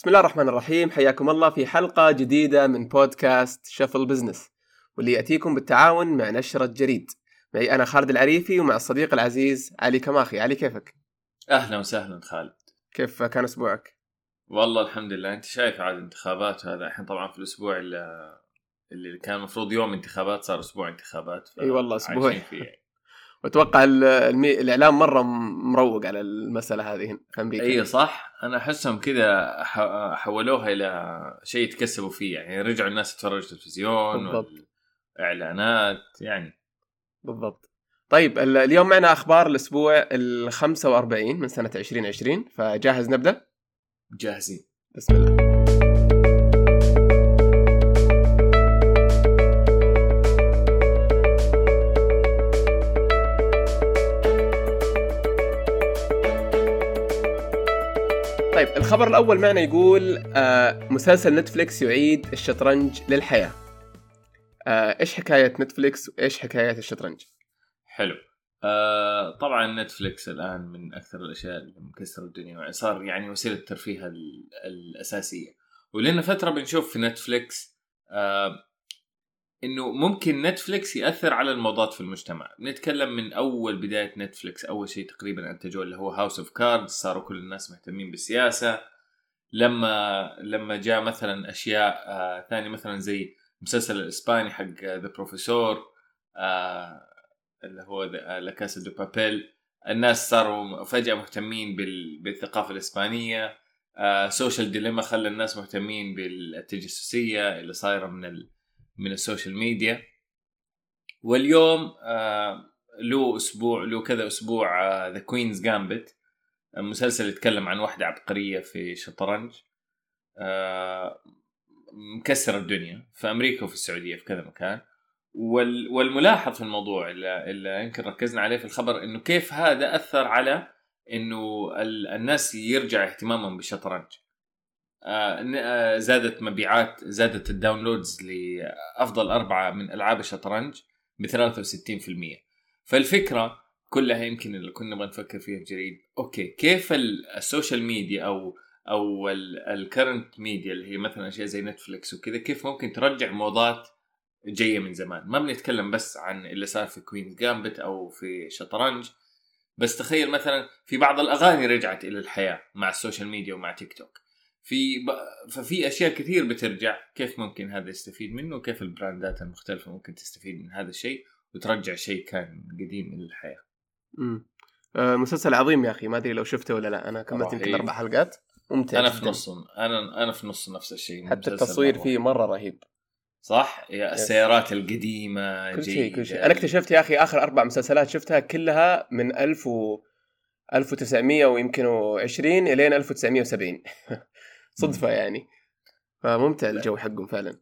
بسم الله الرحمن الرحيم. حياكم الله في حلقة جديدة من بودكاست شفل بزنس واللي يأتيكم بالتعاون مع نشرة جريد. معي أنا خالد العريفي ومع الصديق العزيز علي كماخي. علي كيفك؟ أهلا وسهلا خالد. كيف كان أسبوعك؟ والله الحمد لله. أنت شايف عاد انتخابات هذا؟ الحين طبعا في الأسبوع اللي, اللي كان المفروض يوم انتخابات صار أسبوع انتخابات إي والله فيه. واتوقع. الإعلام مرة مروق على المسألة هذه في أمريكا. إي صح. أنا أحسهم كذا حولوها إلى شيء يتكسبوا فيه. يعني رجعوا الناس تتفرج تلفزيون بالضبط. والإعلانات يعني. بالضبط. طيب ال- اليوم معنا أخبار الأسبوع ال 45 من سنة 2020 فجاهز نبدأ؟ جاهزين. بسم الله. طيب الخبر الأول معنا يقول آه مسلسل نتفليكس يعيد الشطرنج للحياة. آه إيش حكاية نتفليكس وإيش حكاية الشطرنج؟ حلو. آه طبعا نتفليكس الآن من أكثر الأشياء اللي مكسرة الدنيا صار يعني وسيلة الترفيه ال- الأساسية. ولنا فترة بنشوف في نتفليكس إنه ممكن نتفليكس يأثر على الموضات في المجتمع. نتكلم من أول بداية نتفليكس أول شيء تقريبا أنتجوه اللي هو House of Cards صاروا كل الناس مهتمين بالسياسة. لما لما جاء مثلا أشياء آه ثانية مثلا زي المسلسل الإسباني حق The Professor آه اللي هو La Casa de Papel الناس صاروا فجأة مهتمين بال- بالثقافة الإسبانية. آه Social Dilemma خلى الناس مهتمين بالتجسسية اللي صايرة من ال من ال social media. واليوم آه له أسبوع له كذا أسبوع The Queen's Gambit مسلسل يتكلم عن واحدة عبقرية في شطرنج آه مكسر الدنيا في أمريكا وفي السعودية في كذا مكان. وال والملاحظ في الموضوع اللي, يمكن ركزنا عليه في الخبر إنه كيف هذا أثر على إنه ال- الناس يرجع اهتمامهم بالشطرنج زادت مبيعات زادت الداونلودز لأفضل أربعة من ألعاب الشطرنج ب 63% فالفكرة كلها يمكن اللي كنا نبغى نفكر فيها في جريد okay كيف ال- social media أو أو ال current media اللي هي مثلا أشياء زي نتفلكس وكذا كيف ممكن ترجع موضات جاية من زمان؟ ما بنتكلم بس عن اللي صار في Queen's Gambit أو في شطرنج. بس تخيل مثلا في بعض الأغاني رجعت إلى الحياة مع ال social media ومع تيك توك. في ب... ففي أشياء كثير بترجع كيف ممكن هذا يستفيد منه وكيف ال brandات المختلفة ممكن تستفيد من هذا الشيء وترجع شيء كان قديم إلى الحياة مم. آه مسلسل عظيم يا أخي ما أدري لو شفته ولا لا أنا كملت يمكن. أربع حلقات ممتع أنا في. نص أنا أنا في نص نفس الشيء حتى التصوير. فيه مرة رهيب صح يا السيارات القديمة كل شيء. كل شيء أنا اكتشفت يا أخي آخر أربع مسلسلات شفتها كلها من 1000 و 1900 ويمكن 20 إلين 1970 صدفة يعني. فممتع الجو حقهم فعلا.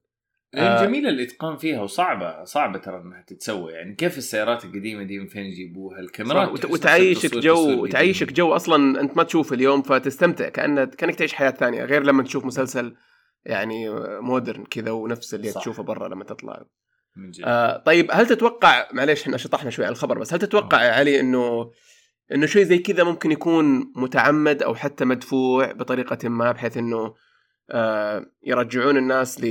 لأن آه. جميلة الاتقان فيها وصعبة صعبة ترى إنها تتسوى. يعني كيف السيارات القديمة دي من فين يجيبوها؟ الكاميرات وتعيشك جو وتعيشك. جو أصلا أنت ما تشوفه اليوم فتستمتع كانك كأنك تعيش حياة ثانية غير لما تشوف مسلسل يعني مودرن كذا ونفس اللي صح. تشوفه برا لما تطلع. من جد. آه طيب هل تتوقع معليش إحنا شطحنا شوي على الخبر بس هل تتوقع يا علي إنه إنه شيء زي كذا ممكن يكون متعمد أو حتى مدفوع بطريقة ما بحيث إنه آه يرجعون الناس ل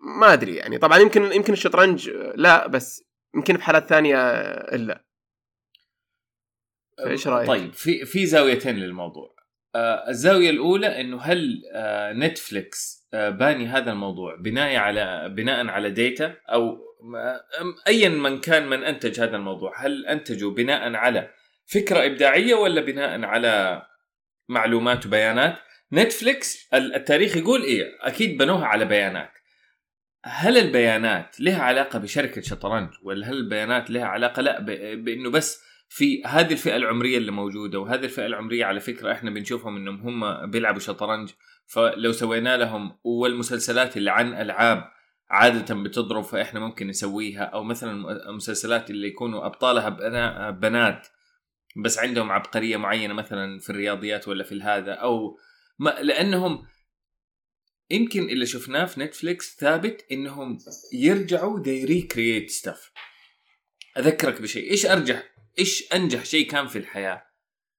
ما أدري يعني. طبعا يمكن يمكن الشطرنج لا بس يمكن في حالات ثانية إلا. فإيش رأيك؟ طيب في في زاويتين للموضوع. آه الزاوية الأولى إنه هل آه نتفليكس آه باني هذا الموضوع بناء على بناء على ديتا أو ايا من كان من أنتج هذا الموضوع هل أنتجوا بناء على فكرة إبداعية ولا بناء على معلومات وبيانات؟ نتفليكس ال- التاريخ يقول إيه أكيد بنوها على بيانات. هل البيانات لها علاقة بشركة شطرنج؟ ولا هل البيانات لها علاقة؟ لا بإنه بس في هذه الفئة العمرية اللي موجودة وهذه الفئة العمرية على فكرة إحنا بنشوفهم إنهم هم بيلعبوا شطرنج. فلو سوينا لهم والمسلسلات اللي عن ألعاب عادة بتضرب فإحنا ممكن نسويها. أو مثلا المسلسلات اللي يكونوا أبطالها بنا- بنات. بس عندهم عبقرية معينة مثلا في الرياضيات ولا في هذا أو ما لأنهم يمكن اللي شفناه في نتفليكس ثابت إنهم يرجعوا they recreate stuff. أذكرك بشيء إيش أرجح إيش أنجح شيء كان في الحياة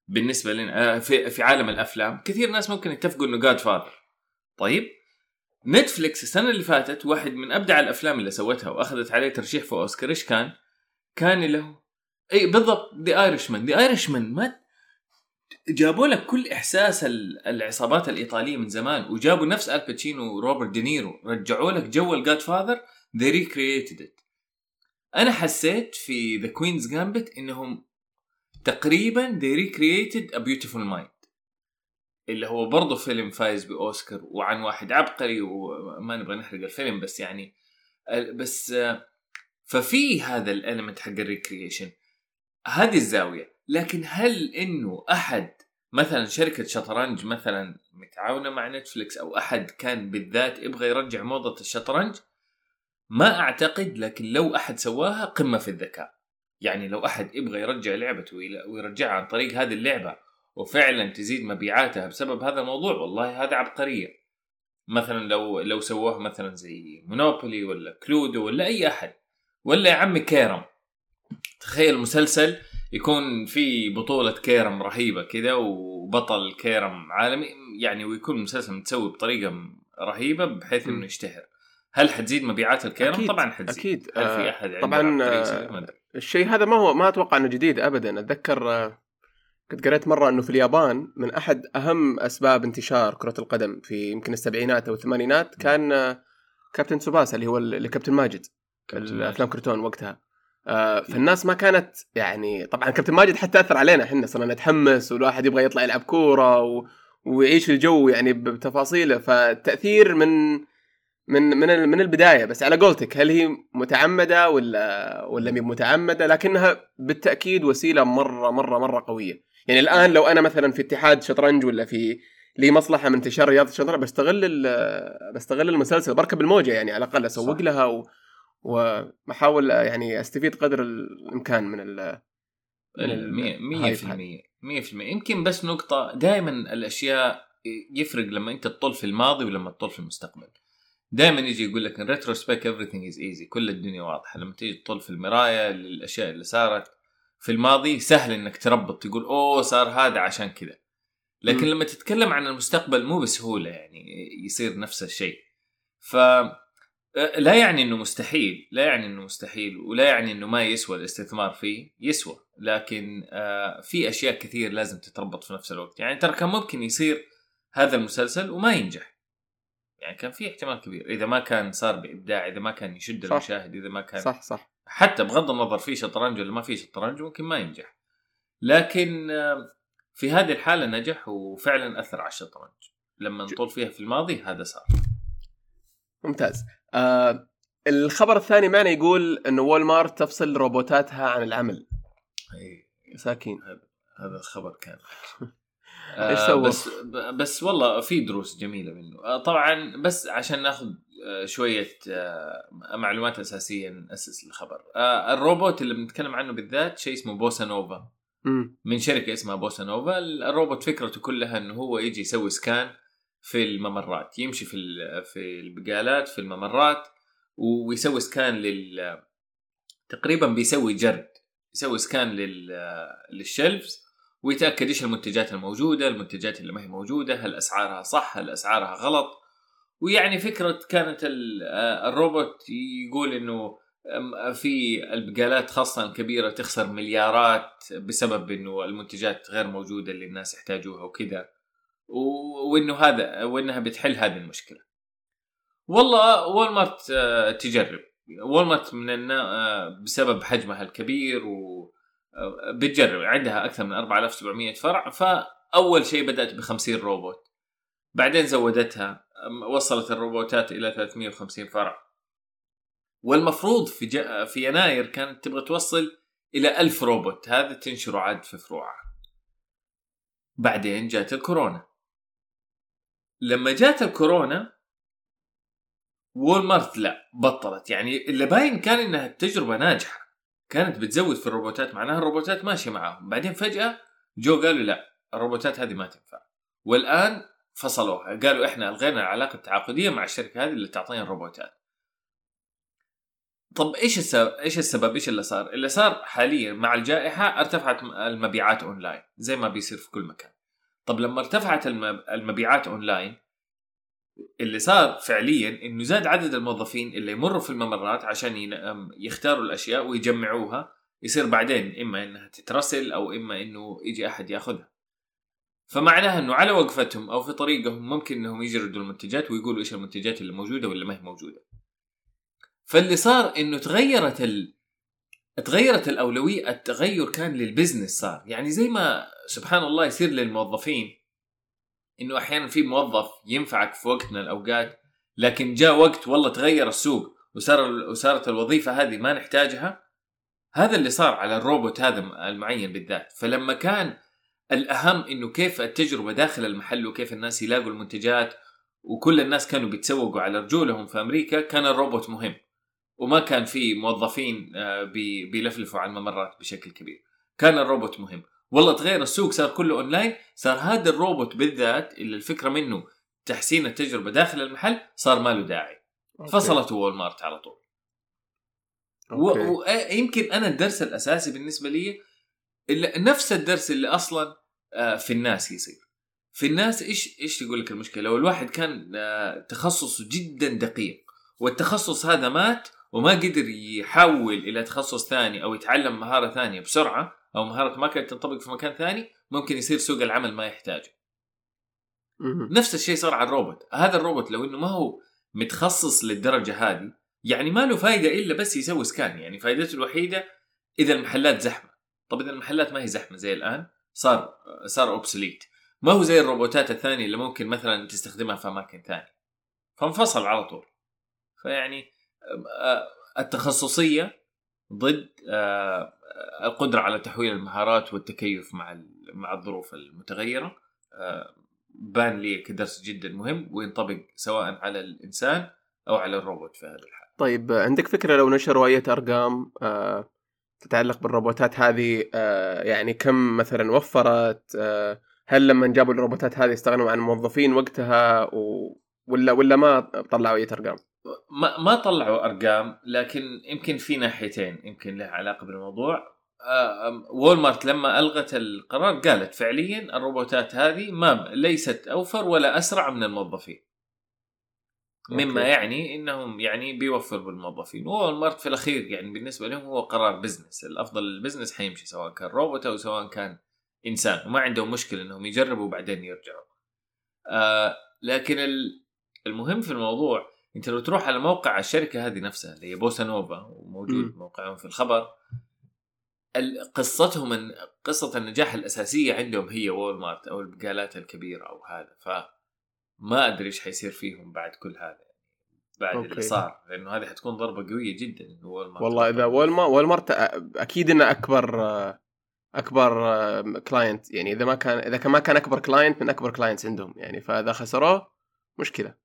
بالنسبة لنا آه، في في عالم الأفلام؟ كثير ناس ممكن يتفقوا إنه جاد فاذر طيب نتفليكس السنة اللي فاتت واحد من أبدع الأفلام اللي سوتها وأخذت عليه ترشيح في أوسكار إيش كان؟ كان له إي بالضبط The Irishman The Irishman ما جابوا لك كل إحساس العصابات الإيطالية من زمان وجابوا نفس آل باتشينو وروبرت دينيرو رجعوا لك جو ال Godfather recreated it. أنا حسيت في The Queen's Gambit إنهم تقريبا they recreated a beautiful mind اللي هو برضه فيلم فايز بأوسكار وعن واحد عبقري وما نبغى نحرق الفيلم بس يعني بس ففي هذا ال element حق ال recreation هذه الزاوية. لكن هل إنه أحد مثلا شركة شطرنج مثلا متعاونة مع نتفلكس أو أحد كان بالذات يبغى يرجع موضة الشطرنج؟ ما أعتقد لكن لو أحد سواها قمة في الذكاء. يعني لو أحد يبغى يرجع لعبته ويرجعها عن طريق هذه اللعبة وفعلا تزيد مبيعاتها بسبب هذا الموضوع والله هذا عبقرية. مثلا لو لو سووها مثلا زي مونوبولي ولا كلودو ولا أي أحد. ولا يا عمي كيرم. تخيل مسلسل يكون في بطولة كيرم رهيبة كذا وبطل كيرم عالمي يعني ويكون المسلسل متسوي بطريقة رهيبة بحيث إنه يشتهر. هل حتزيد مبيعات الكيرم؟ أكيد طبعا حتزيد. أكيد. هل في أحد طبعا آه الشيء هذا ما هو ما أتوقع إنه جديد ابدا. أتذكر آه كنت قريت مرة إنه في اليابان من أحد أهم أسباب انتشار كرة القدم في يمكن السبعينات أو الثمانينات كان آه كابتن سوباسا اللي هو الكابتن ماجد الأفلام كرتون وقتها. آه فالناس ما كانت يعني طبعا كابتن ماجد حتى أثر علينا إحنا صرنا نتحمس والواحد يبغى يطلع يلعب كورة و... ويعيش الجو يعني بتفاصيله. فالتاثير من من من من البداية. بس على قولتك هل هي متعمدة ولا ولا مي متعمدة؟ لكنها بالتأكيد وسيلة مرة مرة مرة قوية. يعني الآن لو أنا مثلا في اتحاد شطرنج ولا في لي مصلحة من انتشار رياضة الشطرنج بستغل بستغل المسلسل بركب الموجة يعني على الأقل أسوق لها و... وبحاول يعني أستفيد قدر الإمكان من ال 100% 100% يمكن بس نقطة دائما الأشياء يفرق لما أنت تطل في الماضي ولما تطل في المستقبل. دائما يجي يقول لك in retrospect everything is easy كل الدنيا واضحة. لما تيجي تطل في المراية للأشياء اللي صارت في الماضي سهل إنك تربط تقول أوه صار هذا عشان كذا. لكن م. لما تتكلم عن المستقبل مو بسهولة يعني يصير نفس الشيء. ف لا يعني إنه مستحيل لا يعني إنه مستحيل ولا يعني إنه ما يسوى الاستثمار فيه يسوى لكن في أشياء كثير لازم تتربط في نفس الوقت. يعني ترى كان ممكن يصير هذا المسلسل وما ينجح. يعني كان في احتمال كبير إذا ما كان صار بإبداع إذا ما كان يشد صح. المشاهد إذا ما كان صح صح. حتى بغض النظر في شطرنج ولا ما في شطرنج ممكن ما ينجح. لكن في هذه الحالة نجح وفعلا أثر على الشطرنج. لما نطول فيها في الماضي هذا صار. ممتاز. آه الخبر الثاني معنا يقول انه وول مارت تفصل روبوتاتها عن العمل. إي. مساكين هذا الخبر كان. إيش آه، سووا؟ بس بس والله في دروس جميلة منه. آه، طبعا بس عشان ناخذ آه، شوية معلومات أساسية نأسس الخبر. الروبوت اللي بنتكلم عنه بالذات شيء اسمه بوسا نوفا. من شركة اسمها بوسا نوفا. الروبوت فكرته كلها إنه هو يجي يسوي scan في الممرات يمشي في في البقالات في الممرات ويسوي scan لل تقريبا بيسوي جرد يسوي scan لل لل shelves ويتأكد إيش المنتجات الموجودة المنتجات اللي ما هي موجودة هل أسعارها صح هل أسعارها غلط. ويعني فكرة كانت الروبوت يقول إنه في البقالات خاصة الكبيرة تخسر مليارات بسبب إنه المنتجات غير موجودة اللي الناس يحتاجوها وكذا. وإنه هذا وإنها بتحل هذه المشكلة. والله وولمارت آه، تجرب. وولمارت من آه، بسبب حجمها الكبير و بتجرب. عندها أكثر من 4700 فرع فأول شيء بدأت ب 50 روبوت. بعدين زودتها وصلت الروبوتات إلى 350 فرع. والمفروض في ج... في يناير كانت تبغى توصل إلى 1000 روبوت. هذا تنشره عاد في فروعها. بعدين جات الكورونا. لما جات الكورونا وولمارت لا بطلت. يعني اللي باين كان إنها التجربه ناجحة. كانت بتزود في الروبوتات معناها الروبوتات ماشية معاهم. بعدين فجأة جو قالوا لا الروبوتات هذه ما تنفع. والآن فصلوها. قالوا إحنا ألغينا العلاقة التعاقدية مع الشركة هذه اللي تعطينا الروبوتات. طب إيش السبب إيش السبب إيش اللي صار؟ اللي صار حاليا مع الجائحة ارتفعت المبيعات أونلاين زي ما بيصير في كل مكان. طب لما ارتفعت المبيعات أونلاين اللي صار فعليا إنه زاد عدد الموظفين اللي يمروا في الممرات عشان يختاروا الأشياء ويجمعوها يصير بعدين إما إنها تترسل أو إما إنه يجي أحد ياخذها. فمعناها إنه على وقفتهم أو في طريقهم ممكن إنهم يجردوا المنتجات ويقولوا إيش المنتجات اللي موجودة ولا ما هي موجودة. فاللي صار إنه تغيرت ال... تغيرت الأولوية التغير كان للبزنس صار. يعني زي ما سبحان الله يصير للموظفين إنه أحيانا في موظف ينفعك في وقت من الأوقات لكن جاء وقت والله تغير السوق وصار وصارت الوظيفة هذه ما نحتاجها. هذا اللي صار على الروبوت هذا المعين بالذات. فلما كان الأهم إنه كيف التجربة داخل المحل وكيف الناس يلاقوا المنتجات وكل الناس كانوا بيتسوقوا على رجولهم في أمريكا كان الروبوت مهم. وما كان في موظفين آه، بي- بيلفلفوا على الممرات بشكل كبير. كان الروبوت مهم. والله تغير السوق صار كله أونلاين صار هذا الروبوت بالذات اللي الفكرة منه تحسين التجربة داخل المحل صار ما له داعي. okay. فصلت وول مارت على طول. ويمكن أنا الدرس الأساسي بالنسبة لي اللي نفس الدرس اللي أصلا آه، في الناس يصير. في الناس إيش إيش يقول لك المشكلة؟ لو الواحد كان آه، تخصصه جدا دقيق والتخصص هذا مات وما قدر يحول إلى تخصص ثاني أو يتعلم مهارة ثانية بسرعة أو مهارة ما كانت تنطبق في مكان ثاني ممكن يصير سوق العمل ما يحتاجه. نفس الشيء صار على الروبوت. هذا الروبوت لو إنه ما هو متخصص للدرجة هذه يعني ما له فائده إلا بس يسوي scan يعني فائدته الوحيدة إذا المحلات زحمة. طب إذا المحلات ما هي زحمة زي الآن صار صار obsolete ما هو زي الروبوتات الثانية اللي ممكن مثلا تستخدمها في أماكن ثانية. فانفصل على طول. فيعني التخصصية ضد القدرة على تحويل المهارات والتكيف مع مع الظروف المتغيرة بان لي كدرس جدا مهم وينطبق سواء على الإنسان أو على الروبوت في هذا الحال طيب عندك فكرة لو نشروا اي أرقام تتعلق بالروبوتات هذه يعني كم مثلا وفرت هل لما جابوا الروبوتات هذه استغنوا عن الموظفين وقتها. ولا ولا ما طلعوا أي أرقام؟ ما ما طلعوا أرقام لكن يمكن في ناحيتين يمكن لها علاقة بالموضوع. آه، وول مارت لما ألغت القرار قالت فعليا الروبوتات هذه ما ليست أوفر ولا أسرع من الموظفين. مما okay. يعني إنهم يعني بيوفروا بالموظفين. وول مارت في الأخير يعني بالنسبة لهم هو قرار business الأفضل ال business حيمشي سواء كان روبوت أو سواء كان إنسان. وما عندهم مشكلة إنهم يجربوا وبعدين يرجعوا. آه لكن ال- المهم في الموضوع انت لو تروح على موقع الشركة هذه نفسها اللي هي بوسا نوفا وموجود. موقعهم في الخبر ال- قصتهم إن- قصة النجاح الأساسية عندهم هي وول مارت أو البقالات الكبيرة أو هذا فما أدري إيش حيصير فيهم بعد كل هذا يعني بعد okay. اللي صار لأنه هذه حتكون ضربة قوية جدا وول مارت والله إذا والما والمارت أكيد إنه أكبر أكبر client يعني إذا ما كان إذا كان ما كان أكبر client من أكبر clients عندهم يعني فإذا خسروه مشكلة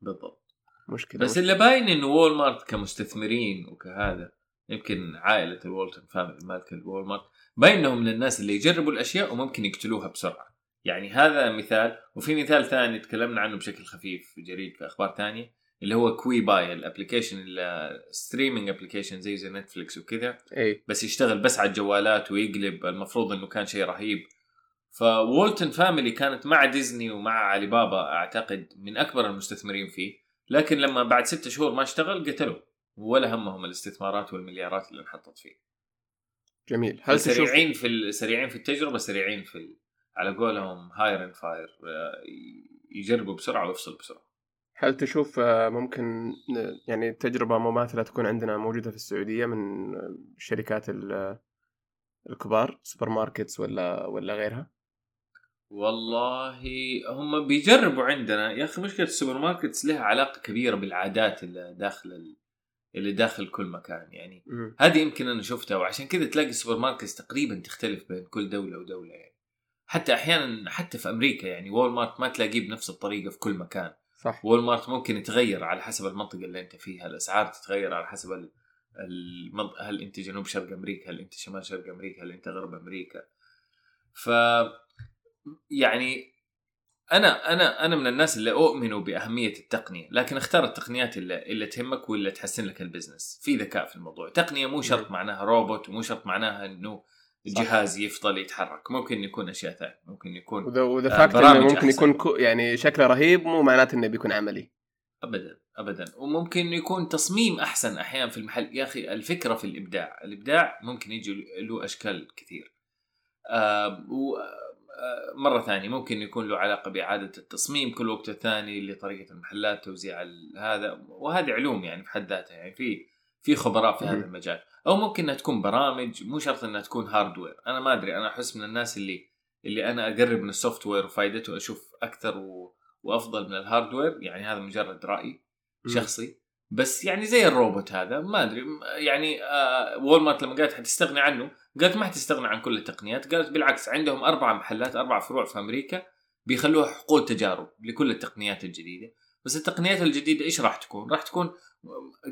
بالضبط مشكلة بس اللي باين إنه وول مارت كمستثمرين وكهذا يمكن عائلة ال Walton family مالك الوول مارت باين إنهم من الناس اللي يجربوا الأشياء وممكن يقتلوها بسرعة. يعني هذا مثال وفي مثال ثاني تكلمنا عنه بشكل خفيف في جريد في أخبار ثانية اللي هو كوي باي ال application ال streaming application زي زي نتفلكس وكذا إي. بس يشتغل بس على الجوالات ويقلب المفروض إنه كان شيء رهيب. Walton family كانت مع ديزني ومع علي بابا أعتقد من أكبر المستثمرين فيه. لكن لما بعد ستة شهور ما اشتغل قتلوه. ولا همهم الاستثمارات والمليارات اللي انحطت فيه. جميل. هل تشوف سريعين في ال- سريعين في التجربة سريعين في ال... على قولهم hire and fire يجربوا بسرعة ويفصلوا بسرعة. هل تشوف آه، ممكن يعني تجربه مماثلة تكون عندنا موجودة في السعودية من آه، الشركات ال- الكبار supermarkets ولا ولا غيرها؟ والله هم بيجربوا عندنا. يا أخي مشكلة ال supermarkets لها علاقة كبيرة بالعادات اللي داخل ال... اللي داخل كل مكان. يعني مم. هذه يمكن أنا شفتها وعشان كذا تلاقي ال supermarkets تقريبا تختلف بين كل دولة ودولة. يعني حتى أحيانا حتى في أمريكا يعني وول مارت ما تلاقيه بنفس الطريقة في كل مكان. صح. Walmart ممكن يتغير على حسب المنطقة اللي أنت فيها الأسعار تتغير على حسب ال... هل أنت جنوب شرق أمريكا هل أنت شمال شرق أمريكا هل أنت غرب أمريكا. ف يعني أنا أنا أنا من الناس اللي اؤمنوا بأهمية التقنية لكن أختار التقنيات اللي, اللي تهمك واللي تحسن لك ال business. في ذكاء في الموضوع. تقنية مو شرط معناها روبوت ومو شرط معناها إنه الجهاز يفضل يتحرك. ممكن يكون أشياء ثانية. ممكن يكون واذا واذا آه، فاكت برامج انه ممكن أحسن. يكون cool يعني شكله رهيب مو معناته إنه بيكون عملي. ابدا ابدا. وممكن يكون تصميم أحسن أحيانا في المحل. يا أخي الفكرة في الإبداع. الإبداع ممكن يجي له أشكال كثير. آه آه، مرة ثانية ممكن يكون له علاقة بإعادة التصميم كل وقت الثاني لطريقة المحلات توزيع هذا وهذه علوم يعني في حد ذاتها يعني في في خبراء في هذا. المجال أو ممكن إنها تكون برامج مو شرط إنها تكون hardware أنا ما أدري أنا أحس من الناس اللي اللي أنا أقرب من ال software وفائدته أشوف أكثر و... وأفضل من ال hardware يعني هذا مجرد مم. شخصي بس يعني زي الروبوت هذا ما أدري يعني آه Walmart لما قالت حتستغني عنه قالت ما حتستغني عن كل التقنيات قالت بالعكس عندهم أربع محلات أربع فروع في أمريكا بيخلوها حقول تجارب لكل التقنيات الجديدة. بس التقنيات الجديدة إيش راح تكون؟ راح تكون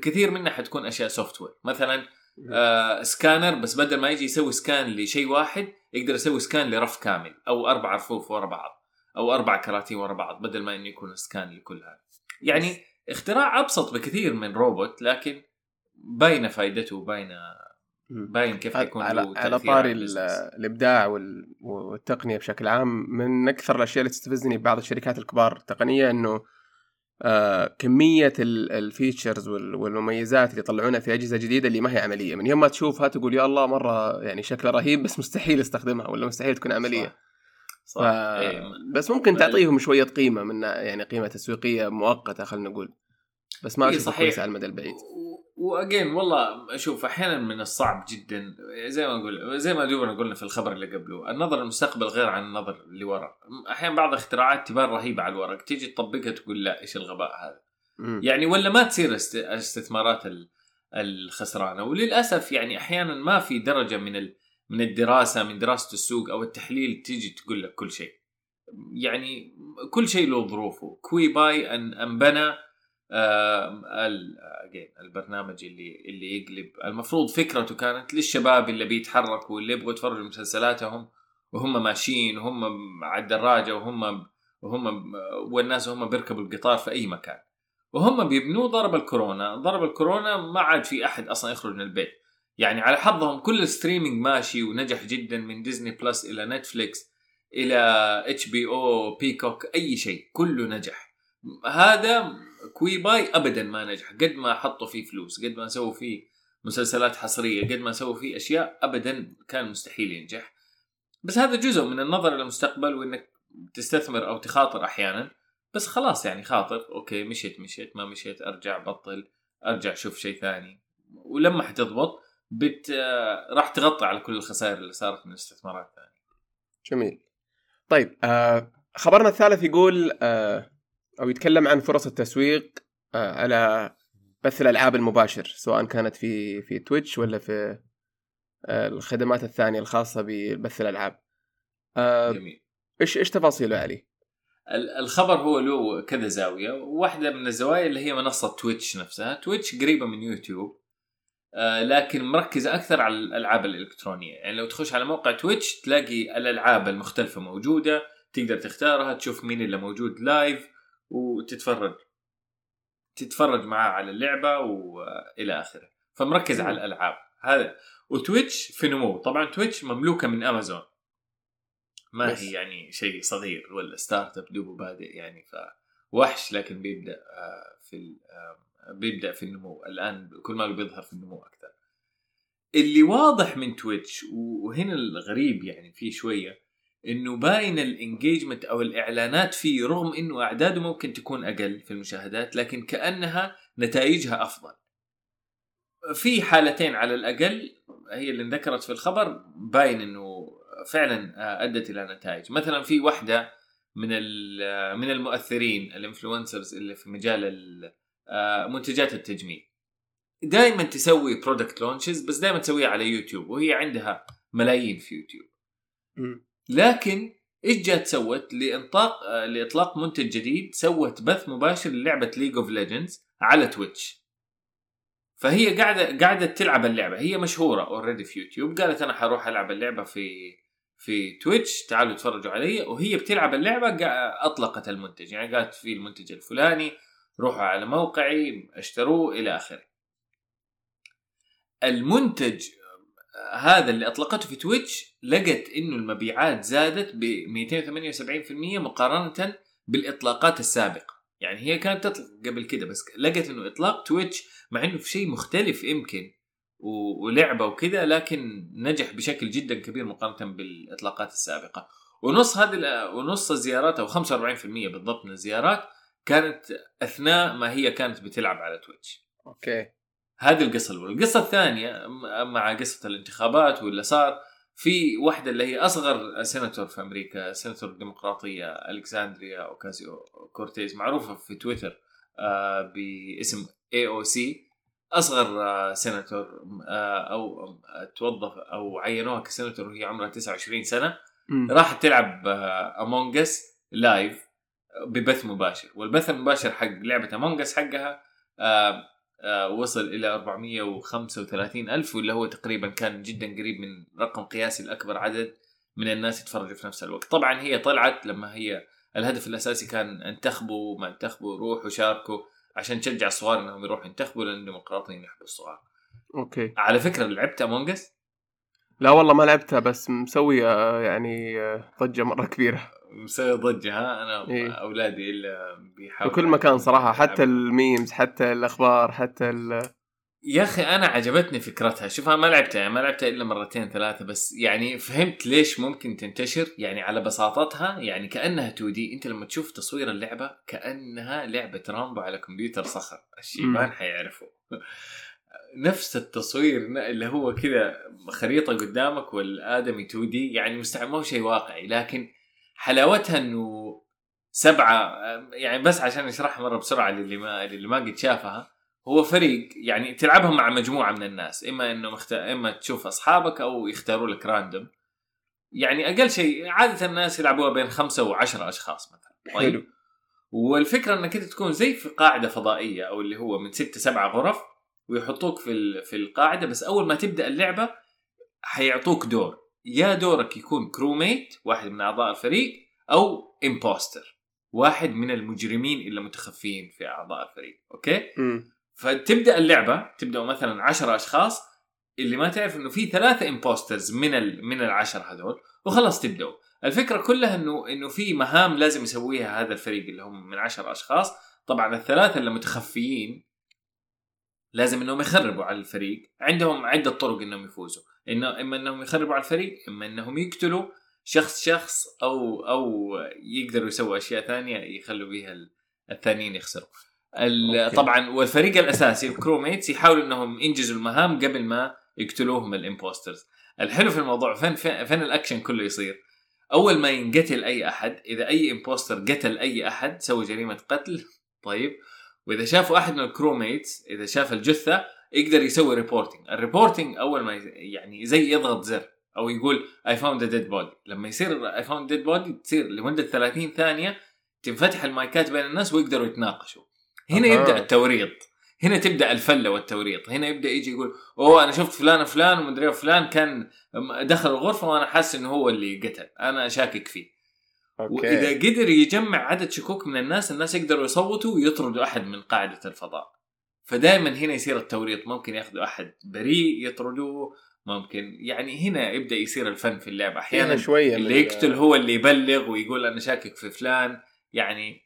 كثير منها حتكون أشياء software مثلا آه سكانر بس بدل ما يجي يسوي scan لشيء واحد يقدر يسوي scan لرف كامل أو أربع رفوف ورا بعض أو أربع كراتين ورا بعض بدل ما إنه يكون scan لكل هذا. يعني اختراع أبسط بكثير من روبوت لكن باينه فائدته وباينه. باين كيف حيكون على على طاري الإبداع وال- والتقنية بشكل عام من أكثر الأشياء اللي تستفزني ببعض الشركات الكبار التقنيه إنه آه كمية ال- الفيتشرز وال- والمميزات اللي يطلعونها في أجهزة جديدة اللي ما هي عملية. من يوم ما تشوفها تقول يا الله مرة يعني شكلها رهيب بس مستحيل أستخدمها ولا مستحيل تكون عملية. صح, صح. ف... إيه. بس ممكن تعطيهم شوية قيمة من يعني قيمة تسويقية مؤقتة خلينا نقول بس ما إيه صحيح. على المدى البعيد وأجين والله أشوف أحيانا من الصعب جدا زي ما أقول زي ما دوبنا قلنا في الخبر اللي قبله النظر للمستقبل غير عن النظر اللي ورا أحيانا بعض الاختراعات تبان رهيبة على الورق تيجي تطبقها تقول لا إيش الغباء هذا مم. يعني ولا ما تصير است- استثمارات ال- الخسرانة وللأسف يعني أحيانا ما في درجة من ال- من الدراسة من دراسة السوق أو التحليل تيجي تقول لك كل شيء. يعني كل شيء له ظروفه. كوي باي ان انبنى البرنامج اللي اللي يقلب. المفروض فكرته كانت للشباب اللي بيتحركوا واللي يبغوا يتفرجوا مسلسلاتهم وهم ماشيين وهم على الدراجة وهم وهم والناس وهم بيركبوا القطار في أي مكان. وهم بيبنوه ضرب الكورونا. ضرب الكورونا ما عاد في أحد أصلا يخرج من البيت. يعني على حظهم كل ال streaming ماشي ونجح جدا من Disney Plus إلى Netflix إلى HBO Peacock أي شيء كله نجح. هذا Quibi ابدا ما نجح. قد ما حطوا فيه فلوس قد ما سووا فيه مسلسلات حصرية قد ما سووا فيه أشياء ابدا كان مستحيل ينجح. بس هذا جزء من النظر للمستقبل وإنك تستثمر أو تخاطر أحيانا. بس خلاص يعني خاطر okay مشيت مشيت ما مشيت أرجع بطل أرجع شوف شيء ثاني. ولما حتضبط بت راح تغطي على كل الخسائر اللي صارت من الاستثمارات الثانية. جميل. طيب آه خبرنا الثالث يقول آه أو يتكلم عن فرص التسويق آه على بث الألعاب المباشر سواء كانت في في تويتش ولا في آه الخدمات الثانية الخاصة ببث الألعاب. آه جميل. إيش إيش تفاصيله علي؟ ال- الخبر هو له كذا زاوية. واحدة من الزوايا اللي هي منصة Twitch نفسها. Twitch قريبة من يوتيوب. لكن مركزه أكثر على الألعاب الإلكترونية. يعني لو تخش على موقع Twitch تلاقي الألعاب المختلفة موجودة تقدر تختارها تشوف مين اللي موجود live وتتفرج. تتفرج معاه على اللعبة وإلى آخره. فمركز على الألعاب. هذا. و Twitch في نمو طبعا Twitch مملوكة من أمازون. ما بس. هي يعني شيء صغير ولا startup دوبه بادئ يعني فوحش لكن بيبدأ آه، في آه، بيبدأ في النمو الآن كل ما بيظهر في النمو أكثر. اللي واضح من Twitch وهنا الغريب يعني فيه شوية إنه باين ال engagement أو الإعلانات فيه رغم إنه أعداده ممكن تكون أقل في المشاهدات لكن كأنها نتائجها أفضل. في حالتين على الأقل هي اللي انذكرت في الخبر باين إنه فعلا أدت إلى نتائج. مثلا في واحدة من من المؤثرين ال influencers اللي في مجال ال- منتجات التجميل. دائما تسوي product launches بس دائما تسويها على يوتيوب وهي عندها ملايين في يوتيوب. لكن إيش جات سوت؟ لإنطاق آه، لإطلاق منتج جديد سوت بث مباشر للعبة League of Legends على Twitch فهي قاعدة قاعدة تلعب اللعبة. هي مشهورة already في يوتيوب. قالت أنا حروح ألعب اللعبة في في Twitch تعالوا اتفرجوا علي. وهي بتلعب اللعبة أطلقت المنتج. يعني قالت في المنتج الفلاني روحوا على موقعي اشتروه إلى آخره. المنتج هذا اللي أطلقته في Twitch لقت إنه المبيعات زادت ب 278% مقارنة بالإطلاقات السابقة. يعني هي كانت تطلق قبل كده بس لقت إنه إطلاق Twitch مع إنه في شيء مختلف يمكن ولعبة وكذا لكن نجح بشكل جدا كبير مقارنة بالإطلاقات السابقة. ونص هذه ونص الزيارات أو 45% بالضبط من الزيارات كانت أثناء ما هي كانت بتلعب على Twitch. okay. هذه القصة الأولى. القصة الثانية مع قصة الانتخابات واللي صار في واحدة اللي هي أصغر سيناتور في أمريكا سيناتور الديمقراطية ألكسندريا أوكازيو كورتيز معروفة في تويتر آه باسم AOC أصغر آه سيناتور آه أو توظف أو عينوها كسيناتور وهي عمرها 29 سنة. راحت تلعب Among Us live ببث مباشر. والبث المباشر حق لعبة Among Us حقها آه آه، وصل إلى 435 ألف واللي هو تقريبا كان جدا قريب من رقم قياسي لاكبر عدد من الناس يتفرجوا في نفس الوقت. طبعا هي طلعت لما هي الهدف الأساسي كان انتخبوا ما انتخبوا روحوا شاركوا عشان تشجع الصغار إنهم يروحوا ينتخبوا لأن الديمقراطيين يحبوا الصغار. okay. على فكرة لعبت Among Us لا والله ما لعبتها بس مسوي يعني آه، ضجة مرة كبيرة. مسوي ضجة ها؟ أنا إيه؟ أولادي إلا بيحاولوا في كل مكان صراحة حتى ال memes حتى الأخبار حتى ال يا أخي أنا عجبتني فكرتها. شوف أنا ما لعبتها يعني ما لعبتها إلا مرتين ثلاثة بس يعني فهمت ليش ممكن تنتشر. يعني على بساطتها يعني كأنها 2 دي. أنت لما تشوف تصوير اللعبة كأنها لعبة رامبو على كمبيوتر صخر. الشيبان حيعرفوا. نفس التصوير اللي هو كذا خريطة قدامك والآدمي 2 دي يعني مستحيل ما هو شيء واقعي لكن حلاوتها إنه سبعة يعني بس عشان اشرحها مرة بسرعة للي ما للي ما قد شافها هو فريق يعني تلعبها مع مجموعة من الناس إما إنه مخت... إما تشوف أصحابك أو يختاروا لك random يعني أقل شيء عادة الناس يلعبوها بين خمسة وعشرة أشخاص مثلا. طيب. والفكرة إنك أنت تكون زي في قاعدة فضائية أو اللي هو من ستة سبعة غرف ويحطوك في في القاعدة بس أول ما تبدأ اللعبة حيعطوك دور. يا دورك يكون crewmate واحد من أعضاء الفريق أو impostor واحد من المجرمين اللي متخفيين في أعضاء الفريق. okay؟ م. فتبدأ اللعبة تبدا مثلا 10 أشخاص اللي ما تعرف إنه في ثلاثة impostors من ال من العشر هذول وخلاص تبدأوا. الفكرة كلها انه إنه في مهام لازم يسويها هذا الفريق اللي هم من 10 أشخاص. طبعا الثلاثة اللي متخفيين لازم إنهم يخربوا على الفريق. عندهم عدة طرق إنهم يفوزوا. إنه إما إنهم يخربوا على الفريق إما إنهم يقتلوا شخص شخص أو أو يقدروا يسووا أشياء ثانية يخلوا بها الثانيين يخسروا. طبعا والفريق الأساسي ال crewmates يحاولوا إنهم ينجزوا المهام قبل ما يقتلوهم ال impostors. الحلو في الموضوع فين فين الأكشن كله يصير؟ أول ما ينقتل أي أحد إذا أي impostor قتل أي أحد سوى جريمة قتل. طيب. وإذا شافوا احد من ال crewmates إذا شاف الجثة يقدر يسوي reporting ال reporting أول ما يعني زي يضغط زر أو يقول I found dead body لما يصير I found dead body تصير لمدة 30 ثانية تنفتح المايكات بين الناس ويقدروا يتناقشوا. هنا أه. يبدأ التوريط. هنا تبدأ الفلة والتوريط. هنا يبدأ يجي يقول أوه أنا شفت فلان فلان ومدري فلان كان دخل الغرفة وأنا حاسس إنه هو اللي قتل. أنا شاكك فيه. okay. واذا قدر يجمع عدد شكوك من الناس الناس يقدروا يصوتوا ويطردوا أحد من قاعدة الفضاء. فدائما هنا يصير التوريط ممكن ياخذوا أحد بريء يطردوه ممكن يعني هنا يبدأ يصير الفن في اللعبة. أحيانا شوية اللي يقتل هو اللي يبلغ ويقول أنا شاكك في فلان. يعني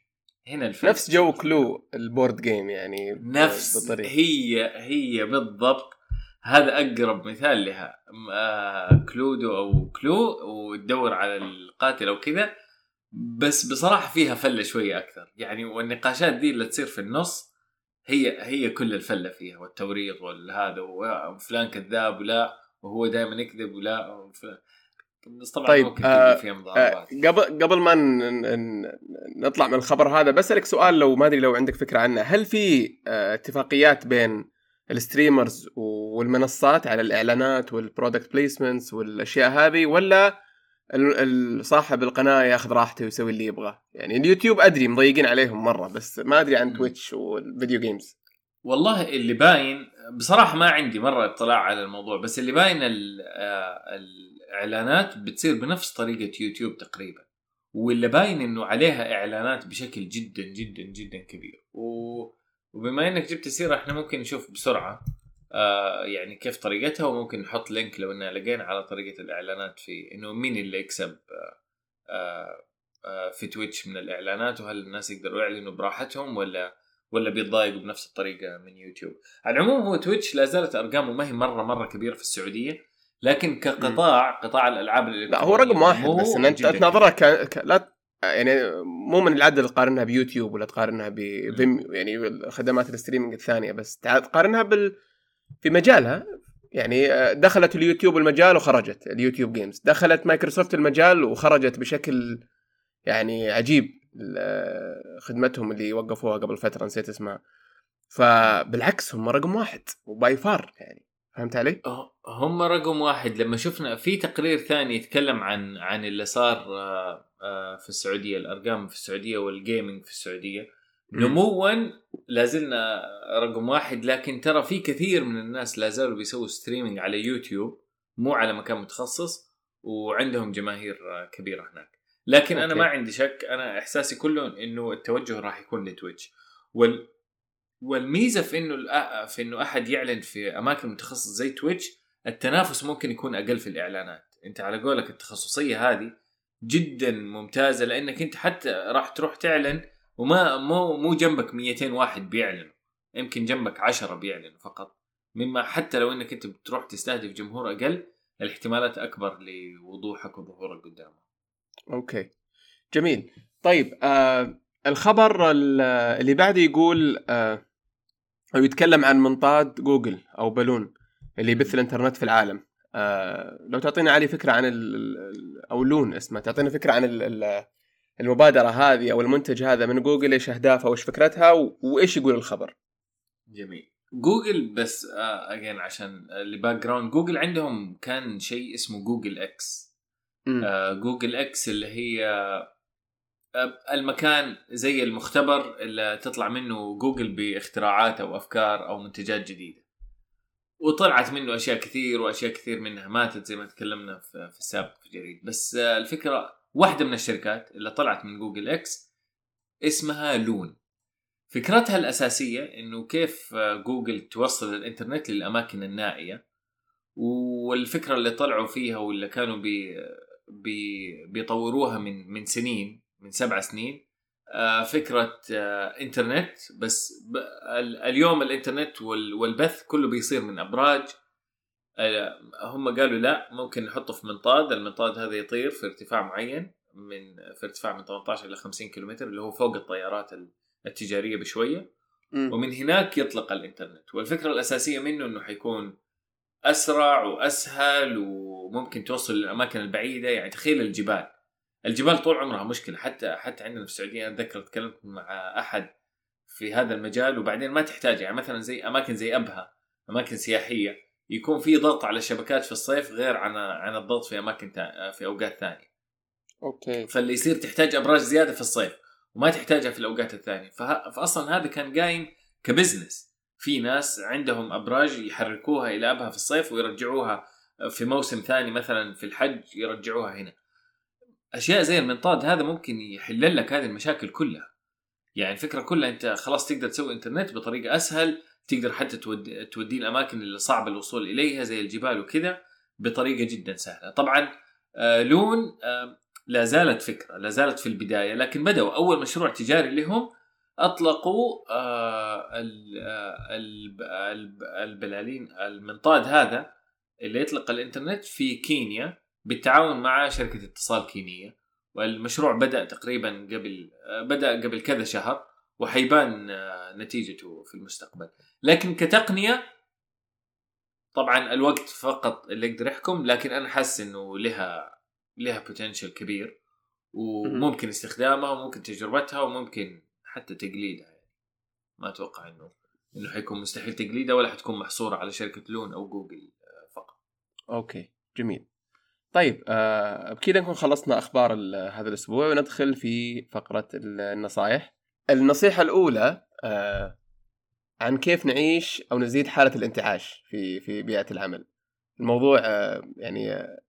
هنا الفن. نفس جو Clue ال board game يعني نفس بطريقة. هي هي بالضبط. هذا أقرب مثال لها. آه Cluedo أو Clue وتدور على القاتل أو كذا. بس بصراحة فيها فلة شوية أكثر. يعني والنقاشات دي اللي تصير في النص هي هي كل الفلة فيها والتوريط والهذا وفلان كذاب ولا وهو دائما يكذب ولا طبعا طيب ممكن آه فيها آه قبل قبل ما نطلع من الخبر هذا بسالك سؤال لو ما أدري لو عندك فكرة عنه. هل في آه اتفاقيات بين ال streamers والمنصات على الإعلانات وال product placements والأشياء هذه ولا صاحب القناة ياخذ راحته ويسوي اللي يبغاه. يعني اليوتيوب أدري مضيقين عليهم مرة بس ما أدري عن Twitch وال video games والله اللي باين بصراحة ما عندي مرة اطلاع على الموضوع بس اللي باين آه، الإعلانات بتصير بنفس طريقة يوتيوب تقريبا. واللي باين إنه عليها إعلانات بشكل جدا جدا جدا كبير. و... وبما إنك جبت سيره إحنا ممكن نشوف بسرعة آه يعني كيف طريقتها وممكن نحط link لو إننا لقينا على طريقة الإعلانات في إنه مين اللي يكسب آه آه آه في Twitch من الإعلانات وهل الناس يقدروا يعلنوا براحتهم ولا ولا بيتضايقوا بنفس الطريقة من يوتيوب. على العموم هو Twitch لا زالت أرقامه ما هي مرة مرة كبيرة في السعودية لكن كقطاع قطاع الألعاب لا هو رقم واحد بس إن أنت تناظرها ك... ك... لا يعني مو من العدل تقارنها بيوتيوب ولا تقارنها بفيم يعني خدمات ال streaming الثانية بس تقارنها بال في مجالها يعني دخلت اليوتيوب المجال وخرجت ال YouTube Games دخلت مايكروسوفت المجال وخرجت بشكل يعني عجيب خدمتهم اللي وقفوها قبل فترة نسيت اسمها. فبالعكس هم رقم واحد و by far يعني. فهمت علي؟ هم رقم واحد. لما شفنا في تقرير ثاني يتكلم عن عن اللي صار آه، آه، في السعودية الأرقام في السعودية وال gaming في السعودية. نموا لازلنا رقم واحد لكن ترى في كثير من الناس لا زالوا بيسووا streaming على يوتيوب مو على مكان متخصص وعندهم جماهير كبيرة هناك. لكن okay. أنا ما عندي شك أنا إحساسي كله إنه التوجه راح يكون ل Twitch. وال والميزة في إنه في إنه أحد يعلن في أماكن متخصصة زي Twitch التنافس ممكن يكون أقل في الإعلانات. أنت على قولك التخصصية هذه جدا ممتازة لأنك أنت حتى راح تروح تعلن وما مو مو جنبك 200 واحد بيعلن يمكن جنبك 10 بيعلنوا فقط مما حتى لو إنك أنت بتروح تستهدف جمهور أقل الاحتمالات أكبر لوضوحك وظهورك قدامه. okay. جميل. طيب آه الخبر اللي بعده يقول آه أو يتكلم عن منطاد جوجل أو balloon اللي يبث الإنترنت في العالم. آه لو تعطينا علي فكرة عن أو Loon اسمه تعطينا فكرة عن المبادرة هذه أو المنتج هذا من جوجل إيش أهدافها وإيش فكرتها وإيش يقول الخبر؟ جميل. جوجل بس again آه عشان ال background Google عندهم كان شيء اسمه Google X. آه Google X اللي هي آه المكان زي المختبر اللي تطلع منه جوجل باختراعات أو أفكار أو منتجات جديدة. وطلعت منه أشياء كثير وأشياء كثير منها ماتت زي ما تكلمنا في, في السابق في جريد بس آه الفكرة واحدة من الشركات اللي طلعت من Google X اسمها Loon. فكرتها الأساسية إنه كيف جوجل توصل الإنترنت للأماكن النائية والفكرة اللي طلعوا فيها واللي كانوا بي بي بيطوروها من من سنين من سبع سنين آه، فكرة آه، إنترنت. بس اليوم الإنترنت والبث كله بيصير من أبراج آه، هم قالوا لا ممكن نحطه في منطاد المنطاد هذا يطير في ارتفاع معين من في ارتفاع من 18 إلى 50 كيلومتر اللي هو فوق الطيارات التجارية بشوية. م. ومن هناك يطلق الإنترنت. والفكرة الأساسية منه إنه حيكون أسرع وأسهل وممكن توصل للأماكن البعيدة. يعني تخيل الجبال. الجبال طول عمرها مشكلة. حتى حتى عندنا في السعودية أنا أتذكر تكلمت مع أحد في هذا المجال وبعدين ما تحتاج يعني مثلا زي أماكن زي أبها أماكن سياحية. يكون في ضغط على الشبكات في الصيف غير عن عن الضغط في أماكن في أوقات ثانية. Okay. فاللي يصير تحتاج أبراج زيادة في الصيف وما تحتاجها في الأوقات الثانية، فأصلا هذا كان قايم ك business. في ناس عندهم أبراج يحركوها إلى أبها في الصيف ويرجعوها في موسم ثاني مثلا في الحج يرجعوها هنا. أشياء زي المنطاد هذا ممكن يحل لك هذه المشاكل كلها. يعني الفكرة كلها أنت خلاص تقدر تسوي إنترنت بطريقة أسهل تقدر حتى تودي توديه الأماكن اللي صعب الوصول إليها زي الجبال وكذا بطريقة جدا سهلة. طبعا آه، لون آه، لا زالت فكرة لا زالت في البداية لكن بدأوا أول مشروع تجاري لهم أطلقوا آه، البلالين المنطاد هذا اللي يطلق الإنترنت في كينيا بالتعاون مع شركة اتصال كينية. والمشروع بدأ تقريبا قبل بدأ قبل كذا شهر. وحيبان نتيجته في المستقبل لكن كتقنية طبعا الوقت فقط اللي يقدر يحكم لكن أنا حاسس إنه لها لها potential كبير وممكن استخدامها وممكن تجربتها وممكن حتى تقليدها يعني ما أتوقع إنه إنه حيكون مستحيل تقليدها ولا حتكون محصورة على شركة Loon أو جوجل آه، فقط. Okay جميل. طيب آه بكذا نكون خلصنا أخبار هذا الأسبوع وندخل في فقرة النصائح. النصيحة الأولى آه عن كيف نعيش أو نزيد حالة الانتعاش في في بيئة العمل. الموضوع آه، يعني آه،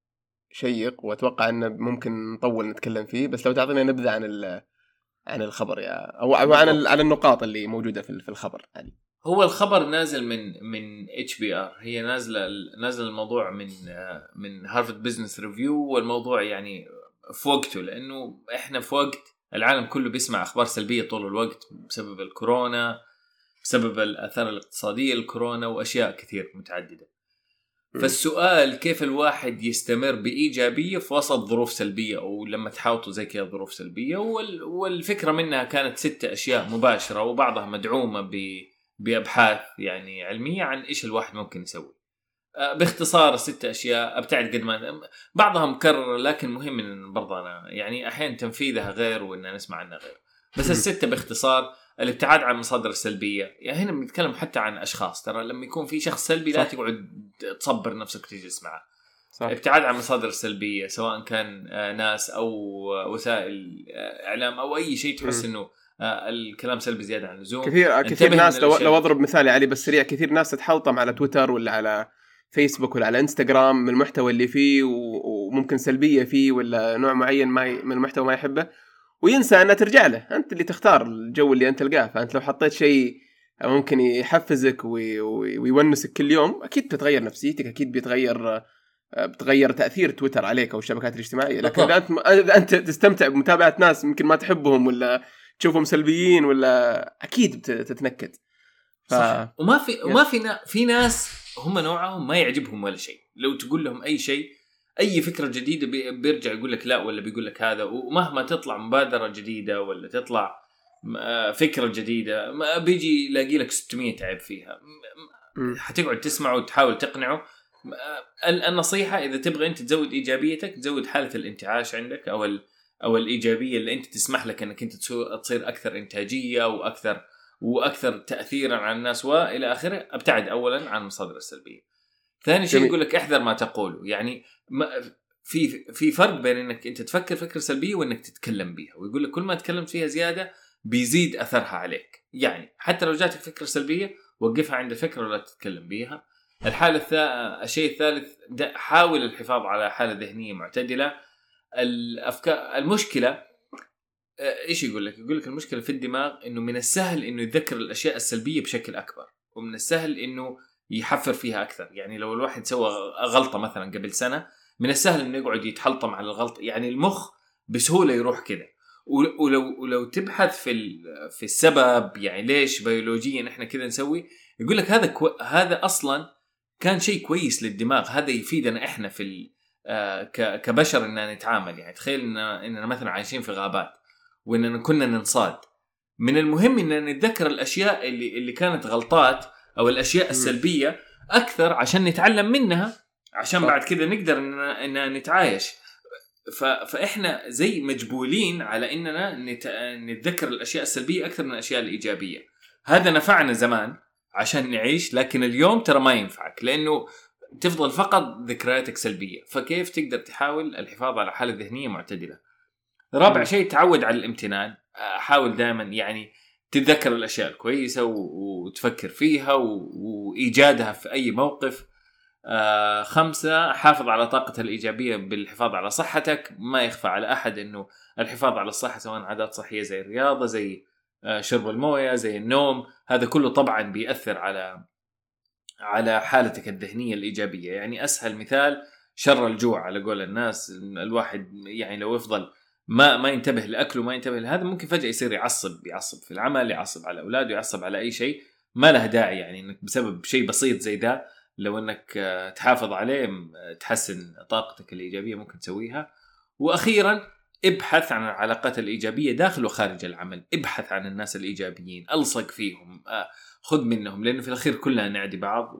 شيق وأتوقع إنه ممكن نطول نتكلم فيه بس لو تعطينا نبذة عن عن الخبر يا أو عن عن النقاط اللي موجودة في الخبر علي. هو الخبر نازل من من HBR هي نازلة نازل الموضوع من آه، من Harvard Business Review والموضوع يعني في وقته لأنه إحنا في وقت العالم كله بيسمع أخبار سلبية طول الوقت بسبب الكورونا بسبب الآثار الاقتصادية الكورونا وأشياء كثير متعددة. فالسؤال كيف الواحد يستمر بإيجابية في وسط ظروف سلبية أو لما تحاوطه زي كذا ظروف سلبية؟ والفكرة منها كانت ستة أشياء مباشرة وبعضها مدعومة ب بأبحاث يعني علمية عن إيش الواحد ممكن يسوي. آه، باختصار الست أشياء. أبتعد قد ما بعضها مكرر لكن مهم إن برضه أنا يعني أحيانا تنفيذها غير وإن نسمع عنها غير. بس الستة باختصار الابتعاد عن المصادر السلبيه، يعني هنا بنتكلم حتى عن أشخاص. ترى لما يكون في شخص سلبي لا تقعد تصبر نفسك وتجلس معه. صح. ابتعاد عن المصادر السلبيه سواء كان آه، ناس أو وسائل آه، إعلام أو أي شيء تحس إنه الكلام سلبي زيادة عن اللزوم. كثير كثير ناس لو, لو أضرب مثال علي بس سريع كثير ناس تتحلطم على تويتر ولا على فيسبوك ولا على انستغرام من المحتوى اللي فيه وممكن سلبية فيه ولا نوع معين ما من المحتوى ما يحبه وينسى انها ترجع له. أنت اللي تختار الجو اللي أنت تلقاه. فأنت لو حطيت شيء ممكن يحفزك ويونسك كل يوم أكيد بتتغير نفسيتك أكيد بيتغير بتغير تأثير تويتر عليك أو الشبكات الاجتماعية. لكن اذا أنت إذا أنت تستمتع بمتابعة ناس يمكن ما تحبهم ولا تشوفهم سلبيين ولا أكيد تتنكد. ف... صح. وما في وما في نا... في ناس هم نوعهم ما يعجبهم ولا شيء. لو تقول لهم أي شيء أي فكرة جديدة بي... بيرجع يقول لك لا ولا بيقول لك هذا ومهما تطلع مبادرة جديدة ولا تطلع فكرة جديدة ما بيجي يلاقي لك 600 عيب فيها. حتقعد تسمعه وتحاول تقنعه. النصيحة إذا تبغى أنت تزود إيجابيتك تزود حالة الانتعاش عندك أو. أو الإيجابية اللي أنت تسمح لك إنك أنت تصير أكثر إنتاجية وأكثر وأكثر تاثيرا على الناس وإلى آخره أبتعد اولا عن المصادر السلبية. ثاني شيء يقول لك احذر ما تقوله يعني ما في في فرق بين إنك أنت تفكر فكرة سلبية وإنك تتكلم بها ويقول لك كل ما تكلمت فيها زيادة بيزيد أثرها عليك. يعني حتى لو جاتك فكرة سلبية وقفها عند الفكرة ولا تتكلم بها الحالة الثالث الشيء الثالث حاول الحفاظ على حالة ذهنية معتدلة. الأفكار المشكلة آه، إيش يقول لك؟ يقول لك المشكلة في الدماغ إنه من السهل إنه يتذكر الأشياء السلبية بشكل أكبر ومن السهل إنه يحفر فيها أكثر. يعني لو الواحد سوى غلطة مثلا قبل سنة من السهل إنه يقعد يتحلطم على الغلطه يعني المخ بسهولة يروح كذا ولو ولو تبحث في في السبب يعني ليش بيولوجيا إحنا كذا نسوي يقول لك هذا كو هذا أصلا كان شيء كويس للدماغ. هذا يفيدنا إحنا في آه، كبشر إننا نتعامل. يعني تخيل إننا, مثلا عايشين في غابات. واننا كنا ننصاد. من المهم اننا نتذكر الأشياء اللي اللي كانت غلطات أو الأشياء السلبية أكثر عشان نتعلم منها عشان بعد كذا نقدر اننا, إننا نتعايش. فإحنا زي مجبولين على إننا نتذكر الأشياء السلبية أكثر من الأشياء الإيجابية. هذا نفعنا زمان عشان نعيش لكن اليوم ترى ما ينفعك لأنه تفضل فقط ذكرياتك سلبية. فكيف تقدر تحاول الحفاظ على حالة ذهنية معتدلة؟ رابع شيء تعود على الامتنان. حاول دائما يعني تتذكر الأشياء الكويسة وتفكر فيها وإيجادها في أي موقف. آه خمسة حافظ على طاقة الإيجابية بالحفاظ على صحتك. ما يخفى على أحد أنه الحفاظ على الصحة سواء عادات صحية زي الرياضة زي آه شرب الموية زي النوم. هذا كله طبعا بيأثر على على حالتك الذهنية الإيجابية. يعني أسهل مثال شر الجوع على قول الناس. الواحد يعني لو يفضل ما ما ينتبه لاكله ما ينتبه لهذا ممكن فجأة يصير يعصب يعصب في العمل يعصب على أولاده يعصب على أي شيء ما له داعي يعني إنك بسبب شيء بسيط زي ده لو إنك تحافظ عليه تحسن طاقتك الإيجابية ممكن تسويها. وأخيرا ابحث عن العلاقات الإيجابية داخل وخارج العمل. ابحث عن الناس الإيجابيين ألصق فيهم خذ منهم لأنه في الأخير كلنا نعدي بعض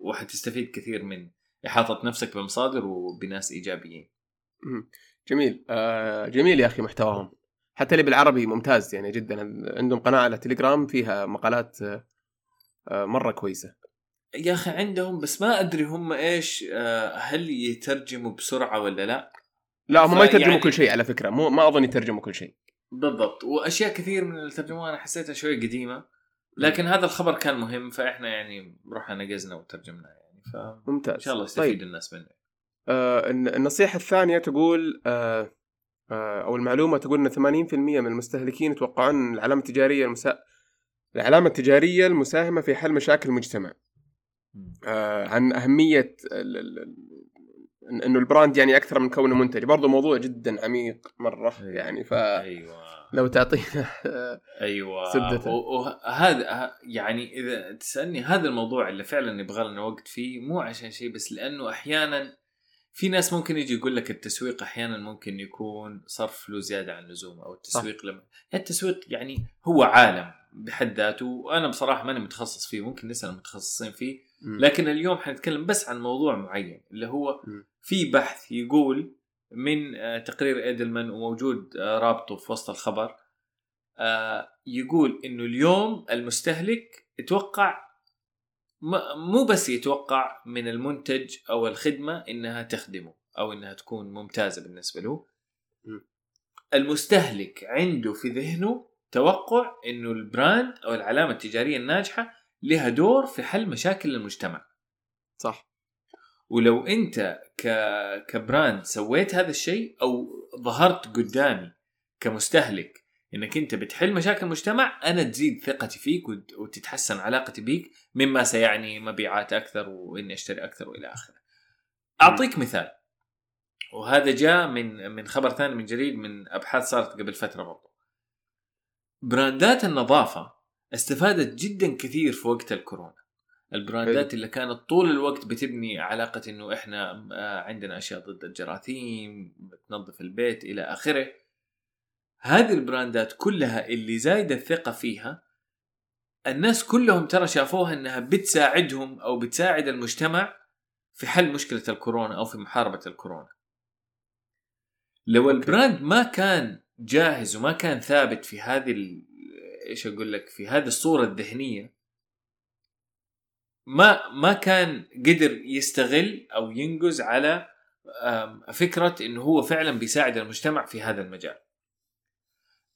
وحتستفيد كثير من إحاطة نفسك بمصادر وبناس إيجابيين. جميل آه جميل يا أخي محتواهم حتى اللي بالعربي ممتاز يعني جدا عندهم قناة على تليجرام فيها مقالات آه مرة كويسة. يا أخي عندهم بس ما أدري هم إيش آه هل يترجموا بسرعة ولا لا؟ لا هم ما يترجموا يعني... كل شيء على فكرة مو ما أظن يترجموا كل شيء. بالضبط وأشياء كثير من الترجمه أنا حسيتها شوي قديمة لكن هذا الخبر كان مهم فإحنا يعني رحنا نقزنا وترجمنا يعني ف ممتاز إن شاء الله يستفيد طيب. الناس منه آه النصيحة الثانية تقول آه آه أو المعلومة تقول إن 80% من المستهلكين يتوقعون العلامة التجارية المسا... العلامة التجارية المساهمة في حل مشاكل المجتمع عن أهمية إنه البراند يعني أكثر من كونه منتج برضو موضوع جدا عميق مرة أيوة. يعني فلو أيوه تعطينا أيوه زبدته. وهذا يعني إذا تسألني هذا الموضوع اللي فعلا يبغى لنا وقت فيه مو عشان شيء بس لأنه أحيانا في ناس ممكن يجي يقول لك التسويق أحيانا ممكن يكون صرف فلوس زيادة عن اللزوم أو التسويق لما التسويق يعني هو عالم بحد ذاته وأنا بصراحة ماني متخصص فيه ممكن نسال المتخصصين فيه لكن اليوم حنتكلم بس عن موضوع معين اللي هو م. في بحث يقول من آه، تقرير إيدلمان وموجود آه، رابطه في وسط الخبر آه، يقول إنه اليوم المستهلك يتوقع م- مو بس يتوقع من المنتج أو الخدمة إنها تخدمه أو إنها تكون ممتازة بالنسبة له. المستهلك عنده في ذهنه توقع إنه ال brand أو العلامة التجارية الناجحة لها دور في حل مشاكل المجتمع. صح. ولو أنت ك... كbrand سويت هذا الشيء أو ظهرت قدامي كمستهلك إنك أنت بتحل مشاكل المجتمع أنا تزيد ثقتي فيك وت- وتتحسن علاقتي بيك مما سيعني مبيعات أكثر وإني أشتري أكثر وإلى آخره. أعطيك مثال وهذا جاء من من خبر ثاني من جريد من أبحاث صارت قبل فترة برضو. brand ات النظافة استفادت جدا كثير في وقت الكورونا. ال brand ات اللي كانت طول الوقت بتبني علاقة إنه إحنا آه، عندنا أشياء ضد الجراثيم بتنظف البيت إلى آخره هذه ال brand ات كلها اللي زايدة الثقة فيها الناس كلهم ترى شافوها إنها بتساعدهم أو بتساعد المجتمع في حل مشكلة الكورونا أو في محاربة الكورونا لو. البراند ما كان جاهز وما كان ثابت في هذه ال- إيش أقول لك في هذه الصورة الذهنية ما ما كان قدر يستغل أو ينقز على فكرة إنه هو فعلا بيساعد المجتمع في هذا المجال.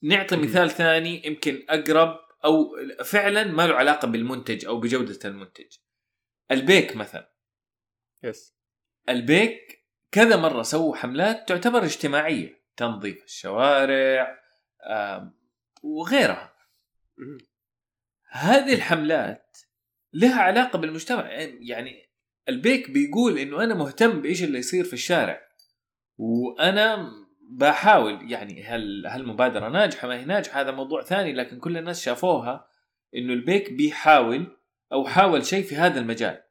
نعطي. مثال ثاني يمكن أقرب أو فعلا ما له علاقة بالمنتج أو بجودة المنتج. البيك مثلا، yes البيك كذا مرة سووا حملات تعتبر اجتماعية، تنظيف الشوارع وغيرها. هذه الحملات لها علاقة بالمجتمع يعني البيك بيقول إنه أنا مهتم بإيش اللي يصير في الشارع وأنا بحاول يعني هل هل المبادره ناجحة ما هي ناجحة؟ هذا موضوع ثاني لكن كل الناس شافوها إنه البيك بيحاول أو حاول شيء في هذا المجال.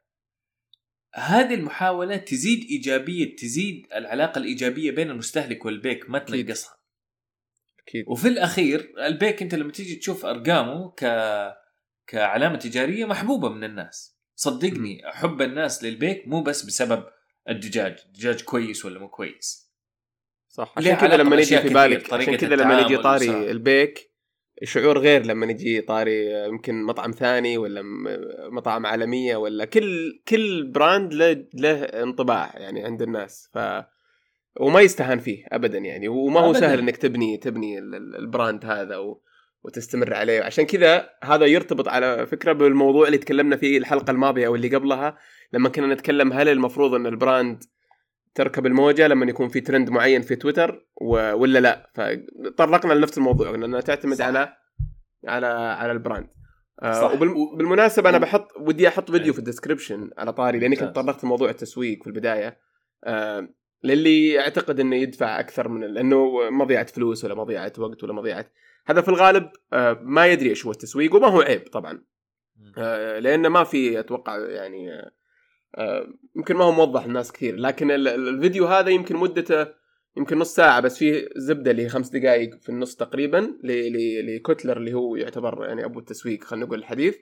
هذه المحاولة تزيد إيجابية تزيد العلاقة الإيجابية بين المستهلك والبيك ما أكيد. تنقصها. أكيد. وفي الأخير البيك أنت لما تيجي تشوف أرقامه ك كعلامة تجارية محبوبة من الناس. صدقني حب الناس للبيك مو بس بسبب الدجاج الدجاج كويس ولا مو كويس. صح عشان كذا لما يجي في بالك عشان كذا لما يجي طاري. البيك الشعور غير لما يجي طاري يمكن مطعم ثاني ولا مطاعم عالمية ولا كل كل brand له له انطباع يعني عند الناس ف وما يستهان فيه ابدا يعني وما هو أبداً. سهل إنك تبني تبني ال- ال- ال brand هذا و... وتستمر عليه عشان كذا هذا يرتبط على فكرة بالموضوع اللي تكلمنا فيه الحلقة الماضية أو اللي قبلها لما كنا نتكلم هل المفروض إن ال brand تركب الموجة لما يكون في ترند معين في تويتر و... ولا لا فطرقنا لنفس الموضوع لانها تعتمد صح. على على على ال brand صح. آه وبالمناسبة أنا بحط ودي أحط فيديو أي. في ال description على طاري لأني كنت. طرقت موضوع التسويق في البداية آه للي يعتقد إنه يدفع أكثر من لأنه مضيعة فلوس ولا مضيعة وقت ولا مضيعة هذا في الغالب آه ما يدري إيش هو التسويق وما هو عيب طبعا آه، لأنه ما في أتوقع يعني آه، يمكن ما هو موضح للناس كثير لكن ال- ال- الفيديو هذا يمكن مدته يمكن نص ساعة بس فيه زبدة اللي هي خمس دقائق في النص تقريبا ل- ل- ل Kotler اللي هو يعتبر يعني أبو التسويق خلينا نقول الحديث.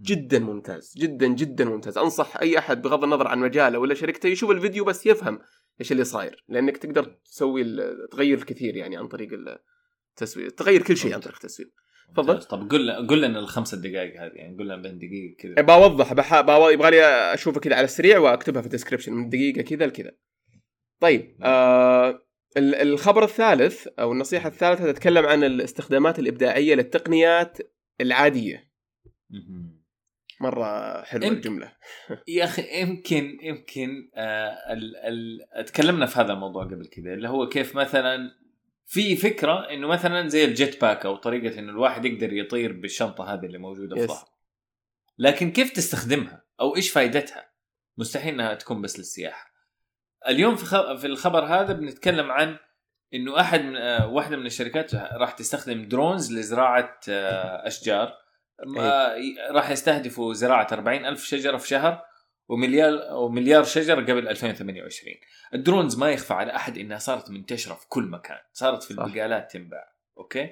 جدا ممتاز جدا جدا ممتاز. أنصح أي أحد بغض النظر عن مجاله ولا شركته يشوف الفيديو بس يفهم إيش اللي صاير لأنك تقدر تسوي تغير الكثير يعني عن طريق التسويق تغير كل شيء عن طريق التسويق. تفضل. طب قل قل لنا الخمس دقائق هذه يعني قل لنا بين دقيقة كذا بوضح بح... بو... يبغى لي اشوفها كذا على السريع وأكتبها في ال description من دقيقة كذا لكذا. طيب آه ال- الخبر الثالث أو النصيحة الثالثة تتكلم عن الاستخدامات الإبداعية للتقنيات العادية. مرة حلوة يمكن. الجملة. يا أخي يمكن يمكن آه ال ال تكلمنا في هذا الموضوع قبل كذا اللي هو كيف مثلا في فكرة إنه مثلا زي ال jet pack أو طريقة إنه الواحد يقدر يطير بالشنطة هذه اللي موجودة في. ظهره لكن كيف تستخدمها؟ أو إيش فائدتها مستحيل إنها تكون بس للسياحة. اليوم في في الخبر هذا بنتكلم عن إنه أحد من آه، واحدة من الشركات راح تستخدم drones لزراعة آه، أشجار. راح يستهدفوا زراعة 40 ألف شجرة في شهر. ومليار ومليار شجرة قبل 2028 ال drones ما يخفى على أحد إنها صارت منتشرة في كل مكان. صارت في. البقالات تنباع. أوكي؟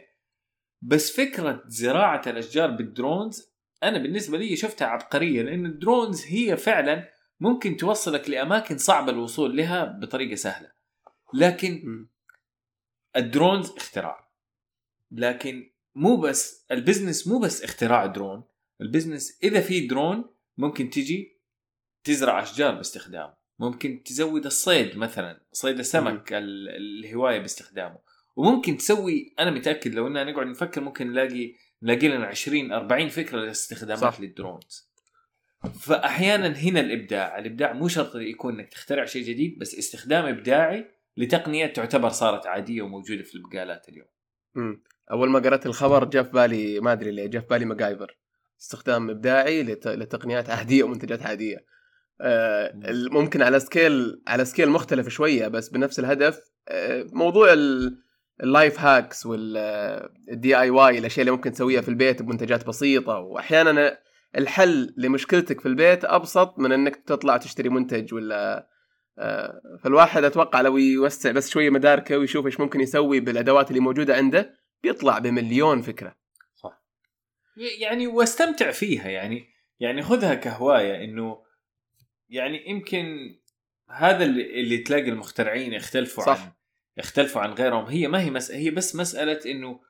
بس فكرة زراعة الأشجار بال drones أنا بالنسبة لي شفتها عبقرية لأن ال drones هي فعلا ممكن توصلك لأماكن صعب الوصول لها بطريقة سهلة. لكن. ال drones اختراع. لكن مو بس ال business مو بس اختراع درون. ال business إذا في درون ممكن تجي تزرع أشجار باستخدامه. ممكن تزود الصيد مثلا صيد السمك ال- الهواية باستخدامه. وممكن تسوي أنا متأكد لو إننا نقعد نفكر ممكن نلاقي نلاقي لنا 20 40 فكرة لاستخدامات. لل drones. فاحيانا هنا الإبداع الإبداع مو شرط يكون إنك تخترع شيء جديد بس استخدام إبداعي لتقنية تعتبر صارت عادية وموجودة في البقالات اليوم. مم. أول ما قرأت الخبر جاء في بالي ما أدري ليه جاء في بالي ماجايفر. استخدام إبداعي لت... لتقنيات عادية ومنتجات عادية. ممكن على scale على scale مختلف شوية بس بنفس الهدف آه موضوع ال... ال life hacks وال DIY الأشياء اللي ممكن تسويها في البيت بمنتجات بسيطة. وأحيانا الحل لمشكلتك في البيت أبسط من إنك تطلع تشتري منتج ولا آه، فالواحد أتوقع لو يوسع بس شوية مداركه ويشوف إيش ممكن يسوي بالأدوات اللي موجودة عنده بيطلع بمليون فكرة. يعني واستمتع فيها يعني يعني خذها كهواية إنه يعني يمكن هذا اللي, اللي تلاقي المخترعين يختلفوا صح. عن يختلفوا عن غيرهم. هي ما هي مس... هي بس مسألة انه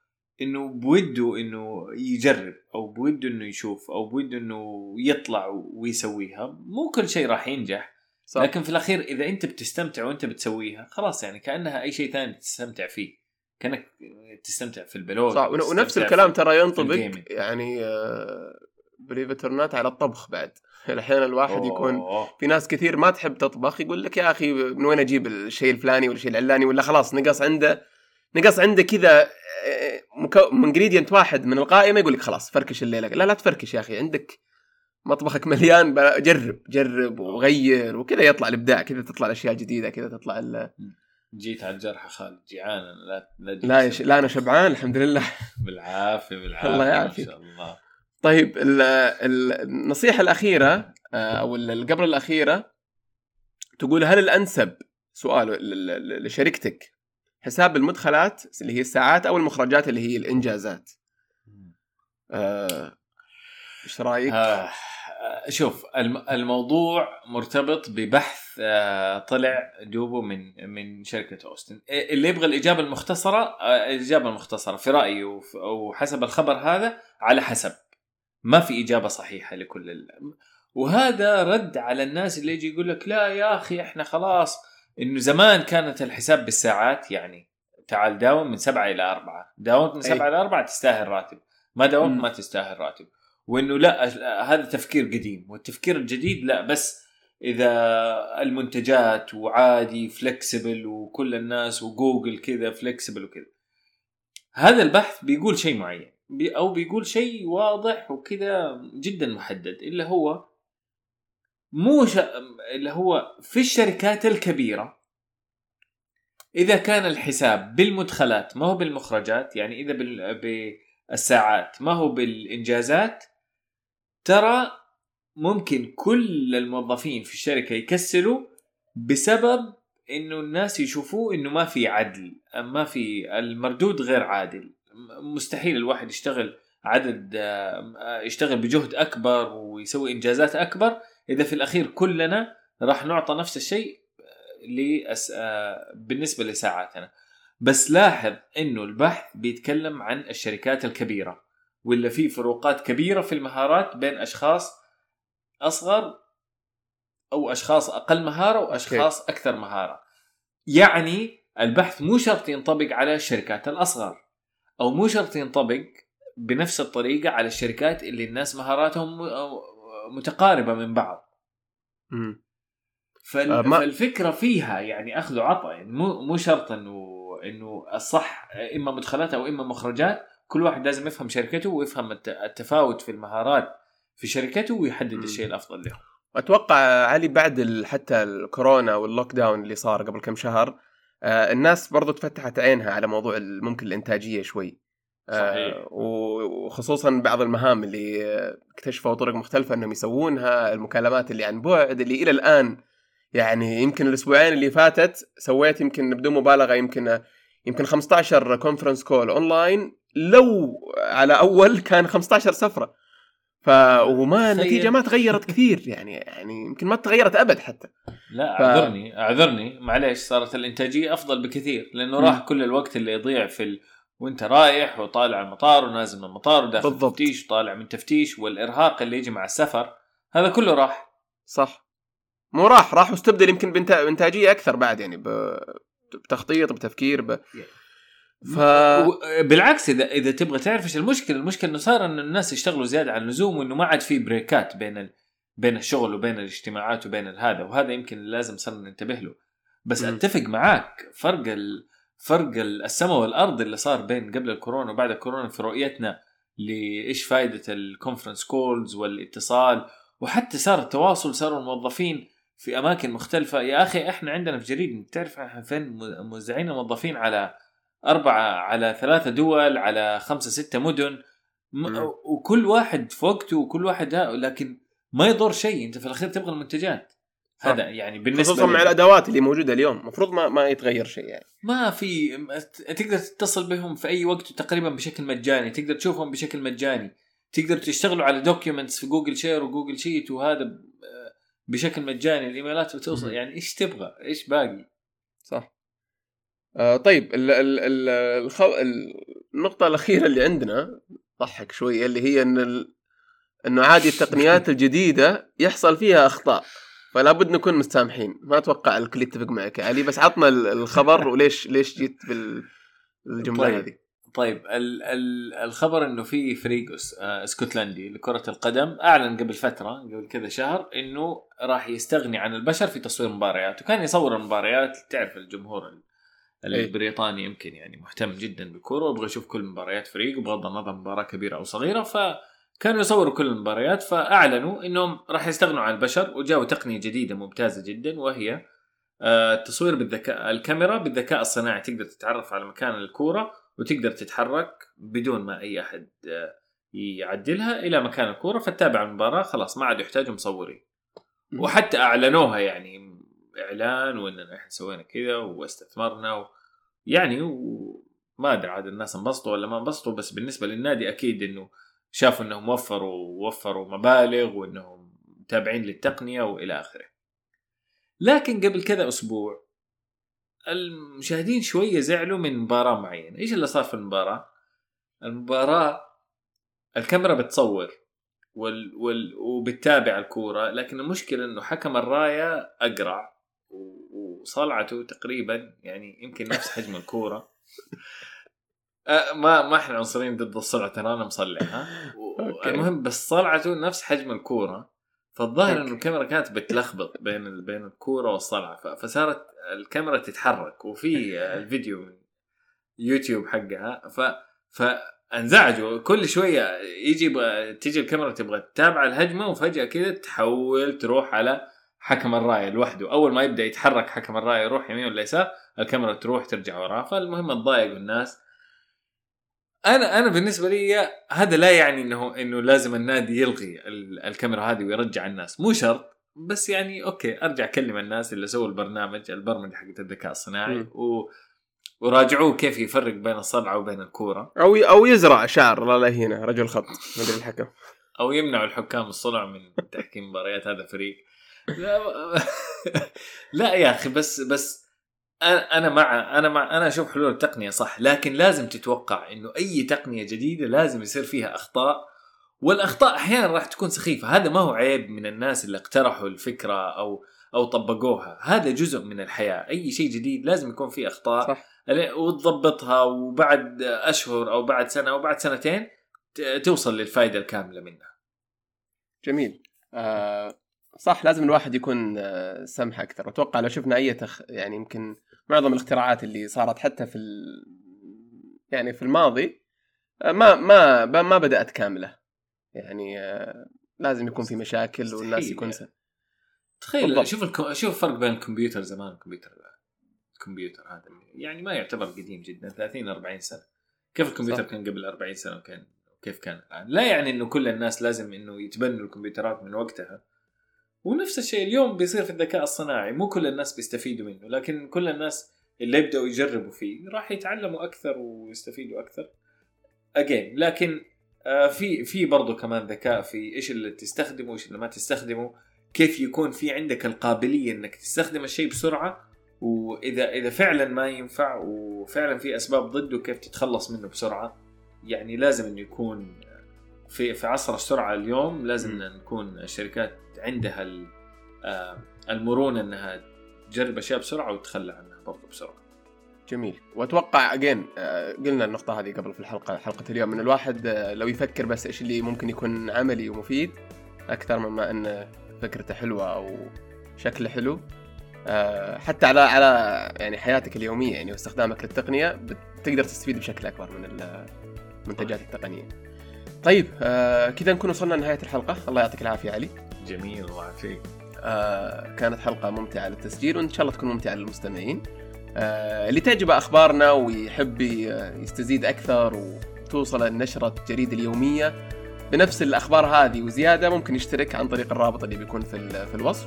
إنه بوده إنه يجرب أو بوده إنه يشوف أو بوده إنه يطلع ويسويها. مو كل شيء راح ينجح. صح. لكن في الأخير إذا أنت بتستمتع وأنت بتسويها خلاص يعني كأنها أي شيء ثاني تستمتع فيه. كأنك تستمتع في ال blog صح. ون- ونفس الكلام ترى ينطبق. يعني بريفترنات على الطبخ بعد. أحيانا الواحد يكون. في ناس كثير ما تحب تطبخ يقول لك يا أخي من وين أجيب الشيء الفلاني ولا الشيء العلاني ولا خلاص نقص عنده نقص عنده كذا آه،. ingredient واحد من القائمة يقول لك خلاص فركش الليلة لا لا تفركش يا أخي عندك مطبخك مليان جرب جرب وغير وكذا يطلع الإبداع كذا تطلع الأشياء جديده كذا تطلع ال... جيت على الجرح خالد جيعان لا لا لا يش... لا أنا شبعان الحمد لله بالعافية بالعافية الله ما يعافيك. شاء الله طيب ال- ال- النصيحة الأخيرة آه، أو ال- اللي قبل الأخيرة تقول هل الأنسب سؤال لشركتك حساب المدخلات اللي هي الساعات أو المخرجات اللي هي الإنجازات؟ آه، إيش رأيك؟ آه شوف الم- الموضوع مرتبط ببحث آه، طلع دوبه من من شركة أوستن. اللي يبغى الإجابة المختصرة الإجابة المختصرة في رأيي وحسب الخبر هذا على حسب. ما في إجابة صحيحة لكل ال... وهذا رد على الناس اللي يجي يقول لك لا يا أخي إحنا خلاص إنه زمان كانت الحساب بالساعات يعني تعال داوم من سبعة إلى أربعة داومت من أي. سبعة إلى أربعة تستاهل راتب ما داومت. ما تستاهل راتب وإنه لا هذا تفكير قديم والتفكير الجديد لا بس إذا المنتجات وعادي فلكسبل وكل الناس وجوجل كذا فلكسبل وكذا هذا البحث بيقول شيء معين أو بيقول شيء واضح وكذا جدا محدد اللي هو مو ش... اللي هو في الشركات الكبيرة إذا كان الحساب بالمدخلات ما هو بالمخرجات يعني إذا بال... بالساعات ما هو بالإنجازات ترى ممكن كل الموظفين في الشركة يكسلوا بسبب إنه الناس يشوفوه إنه ما في عدل ما في المردود غير عادل. مستحيل الواحد يشتغل عدد آه، يشتغل بجهد أكبر ويسوي إنجازات أكبر. إذا في الأخير كلنا راح نعطى نفس الشيء لأس... آه، بالنسبة لساعاتنا. بس لاحظ إنه البحث بيتكلم عن الشركات الكبيرة ولا في فروقات كبيرة في المهارات بين أشخاص أصغر أو أشخاص أقل مهارة واشخاص أكثر مهارة. يعني البحث مو شرط ينطبق على الشركات الأصغر. أو مو شرط ينطبق بنفس الطريقة على الشركات اللي الناس مهاراتهم متقاربة من بعض مم. فال... آه، ما- فالفكرة فيها يعني أخذ وعطاء يعني مو مو شرط انه إنه الصح إما مدخلات أو إما مخرجات كل واحد لازم يفهم شركته ويفهم الت- التفاوت في المهارات في شركته ويحدد. الشيء الأفضل له أتوقع علي بعد حتى الكورونا وال lockdown اللي صار قبل كم شهر الناس برضو تفتحت عينها على موضوع ممكن الإنتاجية شوي. آه، صحيح. و- وخصوصا بعض المهام اللي آه، اكتشفوا طرق مختلفة إنهم يسوونها المكالمات اللي عن بعد اللي إلى الآن يعني يمكن الأسبوعين اللي فاتت سويت يمكن بدون مبالغة يمكن يمكن 15 conference call online لو على أول كان 15 سفرة. ف وما. النتيجة ما تغيرت كثير يعني يعني يمكن ما تغيرت أبد حتى لا ف- أعذرني أعذرني معليش صارت الإنتاجية أفضل بكثير لأنه مم. راح كل الوقت اللي يضيع في ال... وأنت رايح وطالع المطار ونازل من المطار وداخل بالضبط. تفتيش وطالع من تفتيش والإرهاق اللي يجي مع السفر هذا كله راح صح مو راح راح واستبدل يمكن بإنتاجية أكثر بعد يعني ب... بتخطيط بتفكير ب... ف بالعكس اذا إذا تبغى تعرف إيش المشكلة المشكلة إنه صار إن الناس يشتغلوا زيادة عن اللزوم وإنه ما عاد في بريكات بين ال... بين الشغل وبين الاجتماعات وبين هذا وهذا يمكن لازم صرنا ننتبه له بس مم. أتفق معاك فرق ال... فرق ال- السماء والأرض اللي صار بين قبل الكورونا وبعد الكورونا في رؤيتنا لإيش فائده ال conference calls والاتصال وحتى صار التواصل صاروا الموظفين في أماكن مختلفة يا أخي إحنا عندنا في Grid تعرف إحنا فين موزعين الموظفين على أربعة على ثلاثة دول على خمسة ستة مدن. م-. وكل واحد في وقته وكل واحد ها لكن ما يضر شيء. أنت في الأخير تبغى المنتجات. هذا يعني بالنسبة خصوصا مع الأدوات اللي موجودة اليوم. المفروض ما ما يتغير شيء يعني. ما في تقدر تتصل بهم في أي وقت تقريبا بشكل مجاني. تقدر تشوفهم بشكل مجاني. تقدر تشتغلوا على documents في Google Share و Google Sheet وهذا بشكل مجاني. الإيميلات بتوصل. يعني إيش تبغى؟ إيش باقي؟ صح. آه طيب ال ال ال الخو... النقطة الأخيرة اللي عندنا ضحك شوية اللي هي إن ال... إنه عادي التقنيات الجديدة يحصل فيها أخطاء فلا بد نكون مستسامحين ما أتوقع الكل يتفق معك علي بس عطنا ال- الخبر وليش ليش جيت بالجملة طيب. هذه طيب ال ال الخبر إنه في فريق آه، اسكتلندي لكرة القدم أعلن قبل فترة قبل كذا شهر إنه راح يستغني عن البشر في تصوير مباريات وكان يصور المباريات تعرف الجمهور ال-. البريطاني يمكن يعني مهتم جدا بالكرة ويبغى يشوف كل مباريات فريق بغض النظر مباراة كبيرة أو صغيرة. فكانوا يصوروا كل المباريات فأعلنوا إنهم راح يستغنوا عن البشر وجاوا تقنية جديدة ممتازة جدا وهي آه، التصوير بالذكاء الكاميرا بالذكاء الصناعي. تقدر تتعرف على مكان الكورة وتقدر تتحرك بدون ما أي أحد آه، يعدلها إلى مكان الكورة. فتتابع المباراة خلاص ما عاد يحتاجوا مصورين. وحتى أعلنوها يعني إعلان وإننا إحنا سوينا كذا واستثمرنا و... يعني وما أدري عاد الناس انبسطوا ولا ما انبسطوا بس بالنسبة للنادي أكيد إنه شافوا إنهم وفروا وفروا مبالغ وإنهم تابعين للتقنية وإلى آخره. لكن قبل كذا أسبوع المشاهدين شوية زعلوا من مباراة معينة، إيش اللي صار في المباراة؟ المباراة الكاميرا بتصور وال... وال... وبتتابع الكورة لكن المشكلة إنه حكم الراية أقرع. وصلعته تقريبا يعني يمكن نفس حجم الكورة أه ما ما إحنا عنصريين ضد الصلع ترى أنا مصلع ها. المهم بس صلعته نفس حجم الكورة فالظاهر. إنه الكاميرا كانت بتلخبط بين. بين الكورة والصلعة. فصارت الكاميرا تتحرك وفي الفيديو من يوتيوب حقها ف فانزعجوا كل شوية يجي تيجي الكاميرا تبغى تتابع الهجمة وفجأة كذا تحول تروح على حكم الراية لوحده. أول ما يبدأ يتحرك حكم الراية يروح يمين ولا يسار الكاميرا تروح ترجع وراه. فالمهم تضايقوا الناس أنا أنا بالنسبة لي هذا لا يعني إنه إنه لازم النادي يلغي ال- الكاميرا هذه ويرجع الناس. مو شرط بس يعني أوكي أرجع أكلم الناس اللي سووا البرنامج البرمجة حقت الذكاء الصناعي. و وراجعوه كيف يفرق بين الصلعه وبين الكورة. أو أو يزرع شعر لا لا هنا رجل خط مدري الحكم. أو يمنعوا الحكام الصلع من تحكيم مباريات هذا فريق لا, لا يا أخي بس بس أنا مع أنا مع أنا أشوف حلول التقنية صح لكن لازم تتوقع إنه أي تقنية جديدة لازم يصير فيها أخطاء والأخطاء أحيانا راح تكون سخيفة. هذا ما هو عيب من الناس اللي اقترحوا الفكرة أو أو طبقوها. هذا جزء من الحياة. أي شيء جديد لازم يكون فيه أخطاء. صح. وتضبطها وبعد أشهر أو بعد سنة أو بعد سنتين توصل للفائدة الكاملة منها. جميل. آه صح لازم الواحد يكون آه، سمح أكثر. وأتوقع لو شفنا أي تخ... يعني يمكن معظم الاختراعات اللي صارت حتى في ال... يعني في الماضي آه، ما ما ما بدأت كاملة. يعني آه، لازم يكون في مشاكل والناس يكون س... تخيل بالضبط. شوف الكو... شوف الفرق بين الكمبيوتر زمان والكمبيوتر الكمبيوتر هذا. يعني ما يعتبر قديم جدا 30 40 سنة. كيف الكمبيوتر صح. كان قبل 40 سنة وكان كيف كان الآن؟ لا يعني إنه كل الناس لازم إنه يتبنوا الكمبيوترات من وقتها. ونفس الشيء اليوم بيصير في الذكاء الصناعي مو كل الناس بيستفيدوا منه لكن كل الناس اللي يبدأوا يجربوا فيه راح يتعلموا أكثر ويستفيدوا أكثر. اجين لكن آه في في برضه كمان ذكاء في إيش اللي تستخدمه وايش اللي ما تستخدمه كيف يكون في عندك القابلية إنك تستخدم الشيء بسرعة وإذا إذا فعلا ما ينفع وفعلا في أسباب ضده كيف تتخلص منه بسرعة يعني لازم إنه يكون في في عصر السرعة اليوم لازم نكون الشركات عندها آه، المرونة إنها تجرب أشياء بسرعة وتتخلى عنها برضه بسرعة. جميل وأتوقع اجين آه، قلنا النقطة هذه قبل في الحلقة حلقة اليوم إن الواحد آه، لو يفكر بس إيش اللي ممكن يكون عملي ومفيد أكثر مما إن فكرته حلوة أو شكله حلو حتى على على يعني حياتك اليومية يعني واستخدامك للتقنية بتقدر تستفيد بشكل أكبر من المنتجات التقنية. طيب كذا نكون وصلنا لنهاية الحلقة. الله يعطيك العافية علي. جميل الله يعافيك. آه كانت حلقة ممتعة للتسجيل وإن شاء الله تكون ممتعة للمستمعين. آه اللي تعجبه أخبارنا ويحب يستزيد أكثر وتوصل نشرة الجريدة اليومية بنفس الأخبار هذه وزيادة ممكن يشترك عن طريق الرابط اللي بيكون في, في الوصف.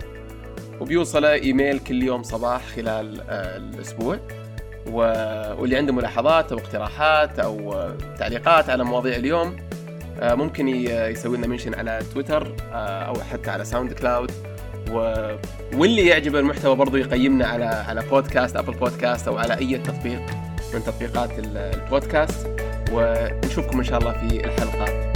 وبيوصله إيميل كل يوم صباح خلال آه الأسبوع. واللي عنده ملاحظات أو اقتراحات أو تعليقات على مواضيع اليوم آه، ممكن يسوي لنا mention على تويتر آه، أو حتى على SoundCloud و... واللي يعجبه المحتوى برضو يقيمنا على على بودكاست Apple Podcast أو على أي تطبيق من تطبيقات البودكاست. ونشوفكم إن شاء الله في الحلقة